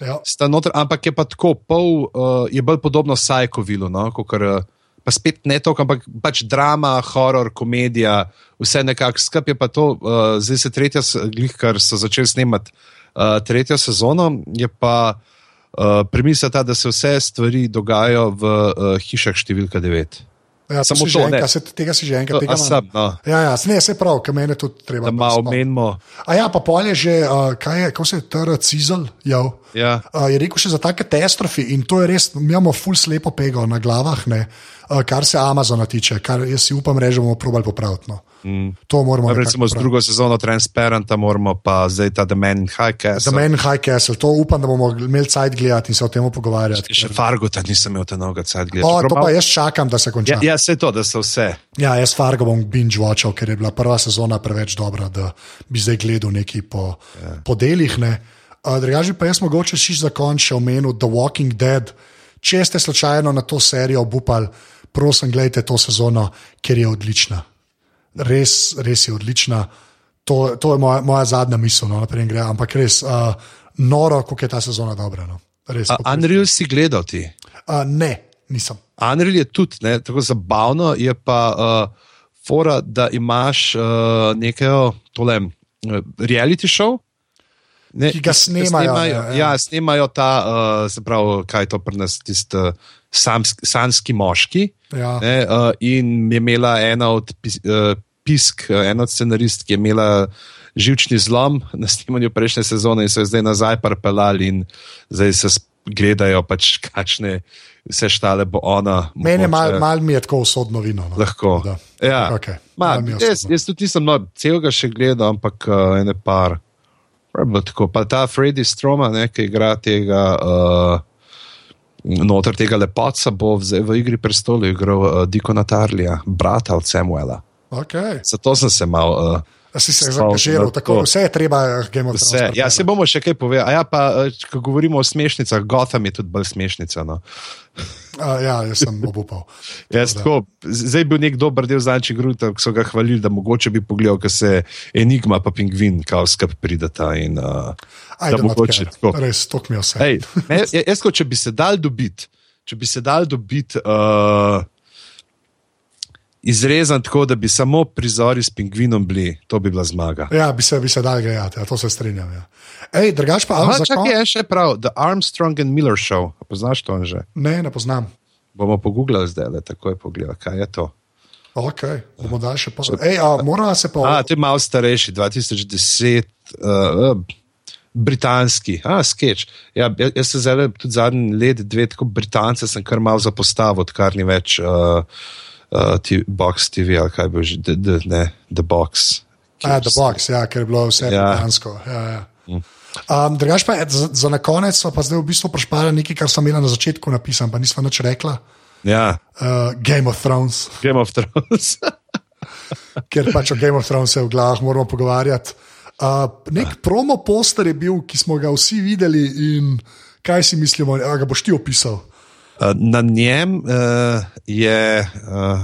B: Ja.
A: Noter, ampak je pa tako, pol uh, je bolj podobno Psychovilu, no, kot uh, pa spet ne toliko, ampak pač drama, horor, komedija, vse nekako skupaj je pa to, uh, zdaj se tretja, glih, kar so začeli snemati uh, tretjo sezono, je pa uh, premisa ta, da se vse stvari dogajajo v uh, hišah številka 9.
B: Ja,
A: Samo to,
B: to,
A: ne.
B: enkrat, se, tega si že enkrat tega
A: a sem, no.
B: Ja, ja, ne, se pravi, kaj meni tudi treba.
A: Da malo
B: spomniti.
A: menimo.
B: A ja, pa pol je že, uh, kaj je, kako se je TR Cizel jav.
A: Ja.
B: Uh, je rekel še za take katastrofi in to je res, mi imamo ful slepo pego na glavah, ne, uh, kar se Amazona tiče, kar jaz si upam reči, bomo probali popraviti. No. Mm. To moramo nekako
A: Recimo z drugo sezono Transparenta moramo pa zdaj ta The Man in High
B: The
A: Castle.
B: Man in High Castle, to upam, da bomo imeli cajt gledati in se o tem pogovarjati.
A: Še Fargo, ta nisem imel ta novega cajt
B: O,
A: gledati.
B: to pa jaz čakam, da se konča.
A: Ja, ja, se to, da so vse.
B: Ja, jaz Fargo bom binge watchal, ker je bila prva sezona preveč dobra, da bi zdaj gledal nekaj po, yeah. po delih. Ne. Uh, Drugače pa jaz mogoče še za še omenil The Walking Dead. Če ste slučajno na to serijo obupali, prosim, gledajte to sezono, ker je odlična. Res, res je odlična. To, to je moja, moja zadnja misel, no, naprej gre. Ampak res uh, noro, kako je ta sezona dobra. No. Res,
A: A, Unreal si gledal ti.
B: uh, ne, nisem.
A: Unreal je tudi ne, tako zabavno, je pa uh, fora, da imaš uh, nekaj tole uh, reality show. Ne,
B: Ki ga snemajo,
A: snemajo,
B: ne, ja.
A: ja, snemajo ta, uh, se pravi, kaj to pri nas, tisti uh, samski, sanski moški.
B: Ja.
A: Ne, uh, in je imela ena od pis, uh, pisk, uh, ena od scenarist, ki je imela živčni zlom na snemanju prejšnje sezone in so jo zdaj nazaj parpelali in zdaj se gledajo, pač kakšne vse štale bo ona.
B: Meni je malo mal mi je tako usodno vino. No.
A: Lahko.
B: Da.
A: Ja.
B: Okej.
A: Ma,
B: Malo mi je
A: jaz, jaz tudi nisem no, celega še gledal, ampak uh, ene par. Tako. Pa ta Freddy Stroma, ne, ki igra tega. Uh, Notor tega lepotca bo v, v igri prestolov igral uh, Diko Natarlija, brata od Samuela.
B: Okay.
A: Zato sem se mal. Uh,
B: A si se zaangažiral, tako
A: to.
B: vse je treba, eh, Game of Thrones.
A: vse. Ja, se bomo še kaj povedali. Ja, pa, uh, ko govorimo o smešnicah, Gotham je tudi bolj smešnica. No.
B: Uh, ja, jaz sem obupal.
A: Jaz tako, zdaj je bil nek dober del zanči gruta, ki so ga hvalili, da mogoče bi pogledal, ker se Enigma pa Pingvin kao skup pridata. In, uh,
B: I
A: da
B: do not
A: mogoče tako.
B: Res, to mi je vse.
A: Ej, ne, ja- jaz, kot če bi se dal dobiti, če bi se dal dobiti uh, izrezan tako, da bi samo prizori s pingvinom bili, to bi bila zmaga.
B: Ja, bi se, bi se dal gledati, ja, to se strinjam. Ja. Ej, drugač pa,
A: Aha,
B: ali
A: čakaj, je še prav, The Armstrong and Miller Show. A Poznaš to že?
B: Ne, ne poznam.
A: Bomo pogooglali zdaj, le tako je pogledal, kaj je to.
B: Ok, bomo dal še pol. Ej, a moramo se pa.
A: A, to je malo starejši, 2010, uh, britanski, a, sketch. Ja, ja- jaz se zdaj tudi zadnji let, dve, tako Britance sem kar malo zapostavil, odkar ni več uh, uh, ti, Box TV ali kaj bo že, the, the, ne, The Box.
B: A, The Box, ja, ker je bilo vse
A: Ja.
B: britansko. Ja, ja. Um, drugač pa, za, za na konec smo pa zdaj v bistvu prešpali nekaj, kar sem imela na začetku napisano, pa nismo nič rekla.
A: Ja,
B: Uh, Game of Thrones,
A: Game of Thrones.
B: ker pač o Game of Thrones se v glavah moramo pogovarjati. Uh, nek promo poster je bil, ki smo ga vsi videli in Kaj si mislimo, da ga boš ti opisal?
A: Uh, na njem uh, je uh,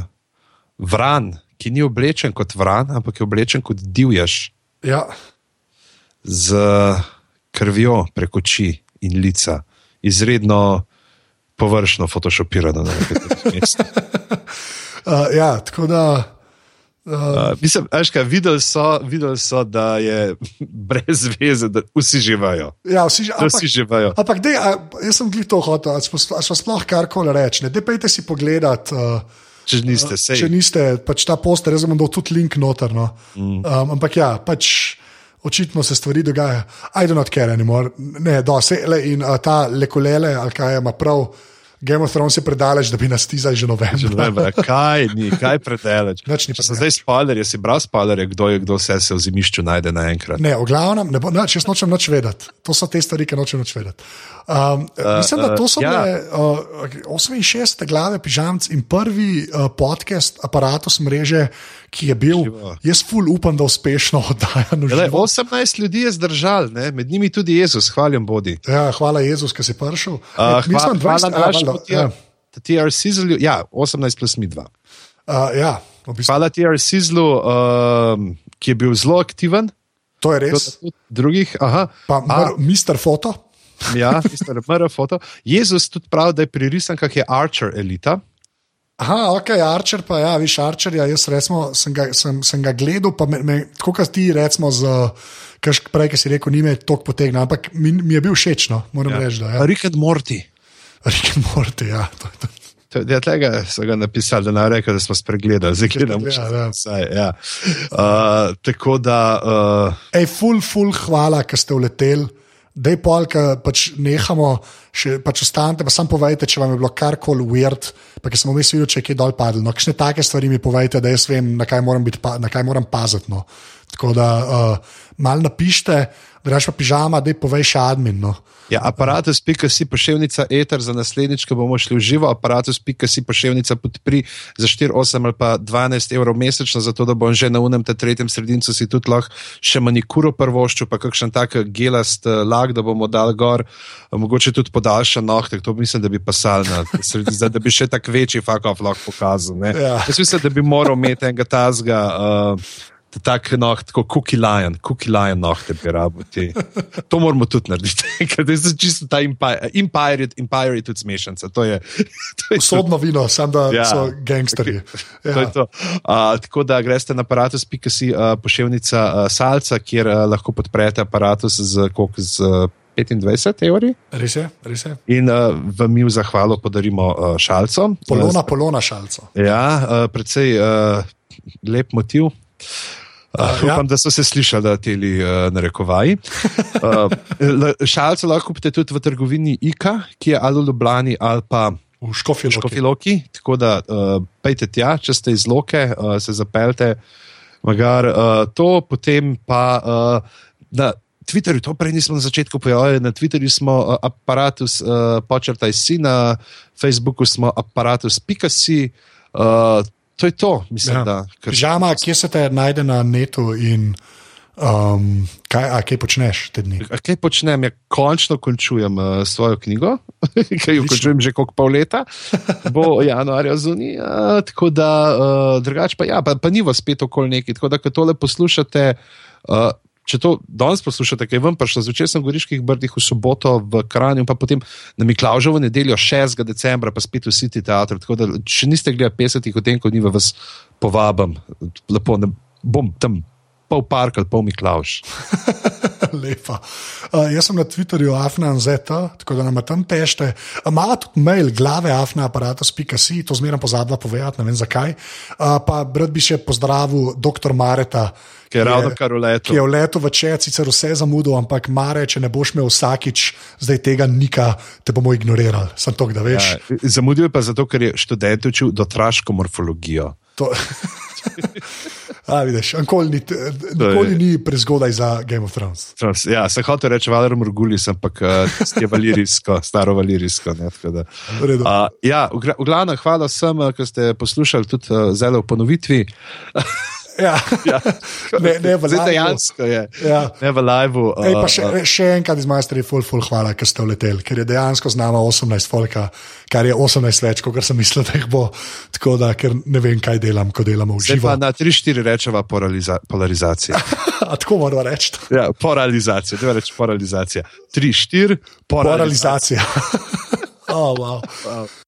A: vran, ki ni oblečen kot vran, ampak je oblečen kot divjaš.
B: Ja.
A: Z krvjo preko oči in lica, izredno površno fotoshopirano na nekaj mest.
B: uh, ja, tako da.
A: Uh, mislim, ajška, videli, so, videli so, da je brez veze, da vsi živijo.
B: Ja, vsi,
A: da vsi živijo.
B: Ampak, dej, a, jaz sem glih to hotel, ali smo sploh karkoli reči. Ne, pejte si pogledat. Uh,
A: če niste,
B: uh, če niste, pač ta poster, jaz bom dal tudi link noter. No. Mm. Um, ampak ja, pač. Očitno se stvari dogajajo. I don't care anymore. Ne, do, se, le, in uh, ta lekolele, ali kaj ima prav, Game of Thrones je predaleč, da bi nas tizali že novembra. Že
A: novembra. Kaj ni, kaj predaleč? Če sem zdaj spoiler, si bral spoiler, kdo je kdo vse se v zimišču najde naenkrat.
B: Ne, v glavnem, ne bo, neč, jaz nočem nič vedeti. To so te stvari, ki nočem nič vedeti. Um, uh, mislim, da to so uh, bile uh, 68. glave pižamc in prvi uh, podcast aparatus mreže, ki je bil, Živo. jaz ful upam, da uspešno oddajan.
A: 18 ljudi je zdržal, ne? med njimi tudi Jezus, hvaljen bodi.
B: Ja, hvala Jezus, ki si prišel.
A: Uh, hvala, 20, hvala, hvala, ja. TRC zelo, ja, 18 plus mi 2. Uh,
B: ja,
A: v bistvu. Hvala TRC zelo, uh, ki je bil zelo aktiven.
B: To je res.
A: Drugih, aha.
B: Pa, Mister Foto.
A: ja, Mister Foto. Jezus tudi pravi, da je pri risankah je Archer elita.
B: Aha, ok, Archer pa ja, viš Archer, ja, jaz resmo, sem, ga, sem, sem ga gledal, pa me, me, tako kot ti recimo z, kaž prej, ki si rekel, ni me toliko potegnil, ampak mi, mi je bil všeč, no, moram ja. reči. Ja.
A: Rick and Morty.
B: Rick and Morty, ja. To, to.
A: Ja, tega so ga napisali, da naj rečem, da smo spregledali, zdaj gledamo še vse. Ja. Uh, tako da. Uh...
B: Ej, ful, ful, hvala, ker ste uleteli da je pol, ki pač nehamo, še pač ostanete, pa sam povejte, če vam je bilo karkoli weird, pa ki sem vmes videl, če je kaj dol padlo. No, kakšne take stvari mi povejte, da jaz vem, na kaj moram, biti, na kaj moram paziti. No. Tako da uh, mal napišite, rečeš pa pižama, da je povej še admin. No.
A: Ja, aparatus.si pošiljka eter za naslednjič, ko bomo šli v živo. Aparatus.si pošiljka podpri za 4, 8 ali pa 12 evrov mesečno, zato da bom že na unem tem tretjem sredincu si tudi lahko še manikuro prvoščil, pa kakšen tak gelast uh, lag, da bomo dal gor, uh, mogoče tudi podaljšan nohtek. To mislim, da bi pasal na sredini, da bi še tak večji fakov lahko pokazal. Ja. Jaz mislim, da bi moral imeti enega tazga. Uh, tako noh, tako cookie lion, cookie lion noh, te bi rabili. To moramo tudi narediti, ker je čisto ta empire, empire je tudi smešen. To je,
B: je sodno vino, sam da ja. so gangsterji.
A: Ja. To to. Uh, tako da greste na aparatus.si uh, pošiljnica uh, salca, kjer uh, lahko podprete aparatus z, koliko, z uh, 25 evri.
B: Res je, res je.
A: In uh, v mi v zahvalo podarimo uh, šalco.
B: Polona, polona šalco.
A: Ja, uh, predvsej uh, lep motiv. Uh, upam, ja. da so se slišali ti uh, narekovaji. Uh, šalce lahko kupite tudi v trgovini IKA, ki je ali v Ljubljani ali pa
B: v Škofiloki.
A: Škofiloki tako da uh, pejte tja, če ste iz Loke, uh, se zapeljte. Magar, uh, to potem pa uh, na Twitterju, to prej nismo na začetku pojavili, na Twitterju smo uh, aparatus uh, počrtaj si, na Facebooku smo aparatus.si. Uh, to je to, mislim. Ja. Da,
B: Žama, kje se te najde na netu in um, kaj, kaj počneš te dni?
A: A kaj počnem? Ja, končno končujem uh, svojo knjigo, ki jo končujem že kot pol leta, bo januarja zunaj. Uh, tako da, uh, drugače pa, ja, pa, pa ni vas spet okoli neki. Tako da, ko tole poslušate. Uh, če to danes poslušate, kaj vam prišlo, zvečer sem v Goriških brdih v soboto v Kranju, pa potem na Miklaužovo nedeljo 6. decembra, pa spet v City Theatre. Tako da, če niste gledali 50 od tem, ko ni vas povabim, lepo ne bom tam pol park ali pol Miklauž.
B: Lepa. Uh, jaz sem na Twitterju afnanz, tako da nam tam tešte. Imate tudi mail, glave afnaaparatus.si, to zmeraj pozabila povedati, ne vem zakaj. Uh, pa brat bi še pozdravil dr. Mareta.
A: Ki je ravno kar v letu.
B: Ki je v letu večer, sicer vse zamudil, ampak mare, če ne boš imel vsakič, zdaj tega nika, te bomo ignorirali. Sem to, da veš. Ja,
A: zamudil je pa zato, ker je študent učil dotraško morfologijo.
B: To... A, vidiš, nikoli ni, nikoli ni prezgodaj za Game of Thrones.
A: Ja, sem hotel reči, Valer Morgulis, ampak uh, je valirijsko, staro valirijsko. Ne, uh, ja, v, v glavnem, hvala vsem, ki ste poslušali tudi zelo v ponovitvi.
B: Ja.
A: Ja.
B: Ne, ne v
A: Zdaj dejansko je.
B: Ja.
A: Ne v live.
B: Ej, pa še, še enkrat iz Majstra je full, full hvala, ker ste uleteli, ker je dejansko z nama 18 folka, kar je 18 več, kot sem mislil, da jih bo. Tako da, ker ne vem, kaj delam, ko delamo v živo.
A: na 3-4 rečeva poraliza, polarizacija.
B: Tako moramo reči.
A: Ja, poralizacija, da reče poralizacija. 3-4, poralizacija.
B: Moralizacija. oh, wow.
A: Wow.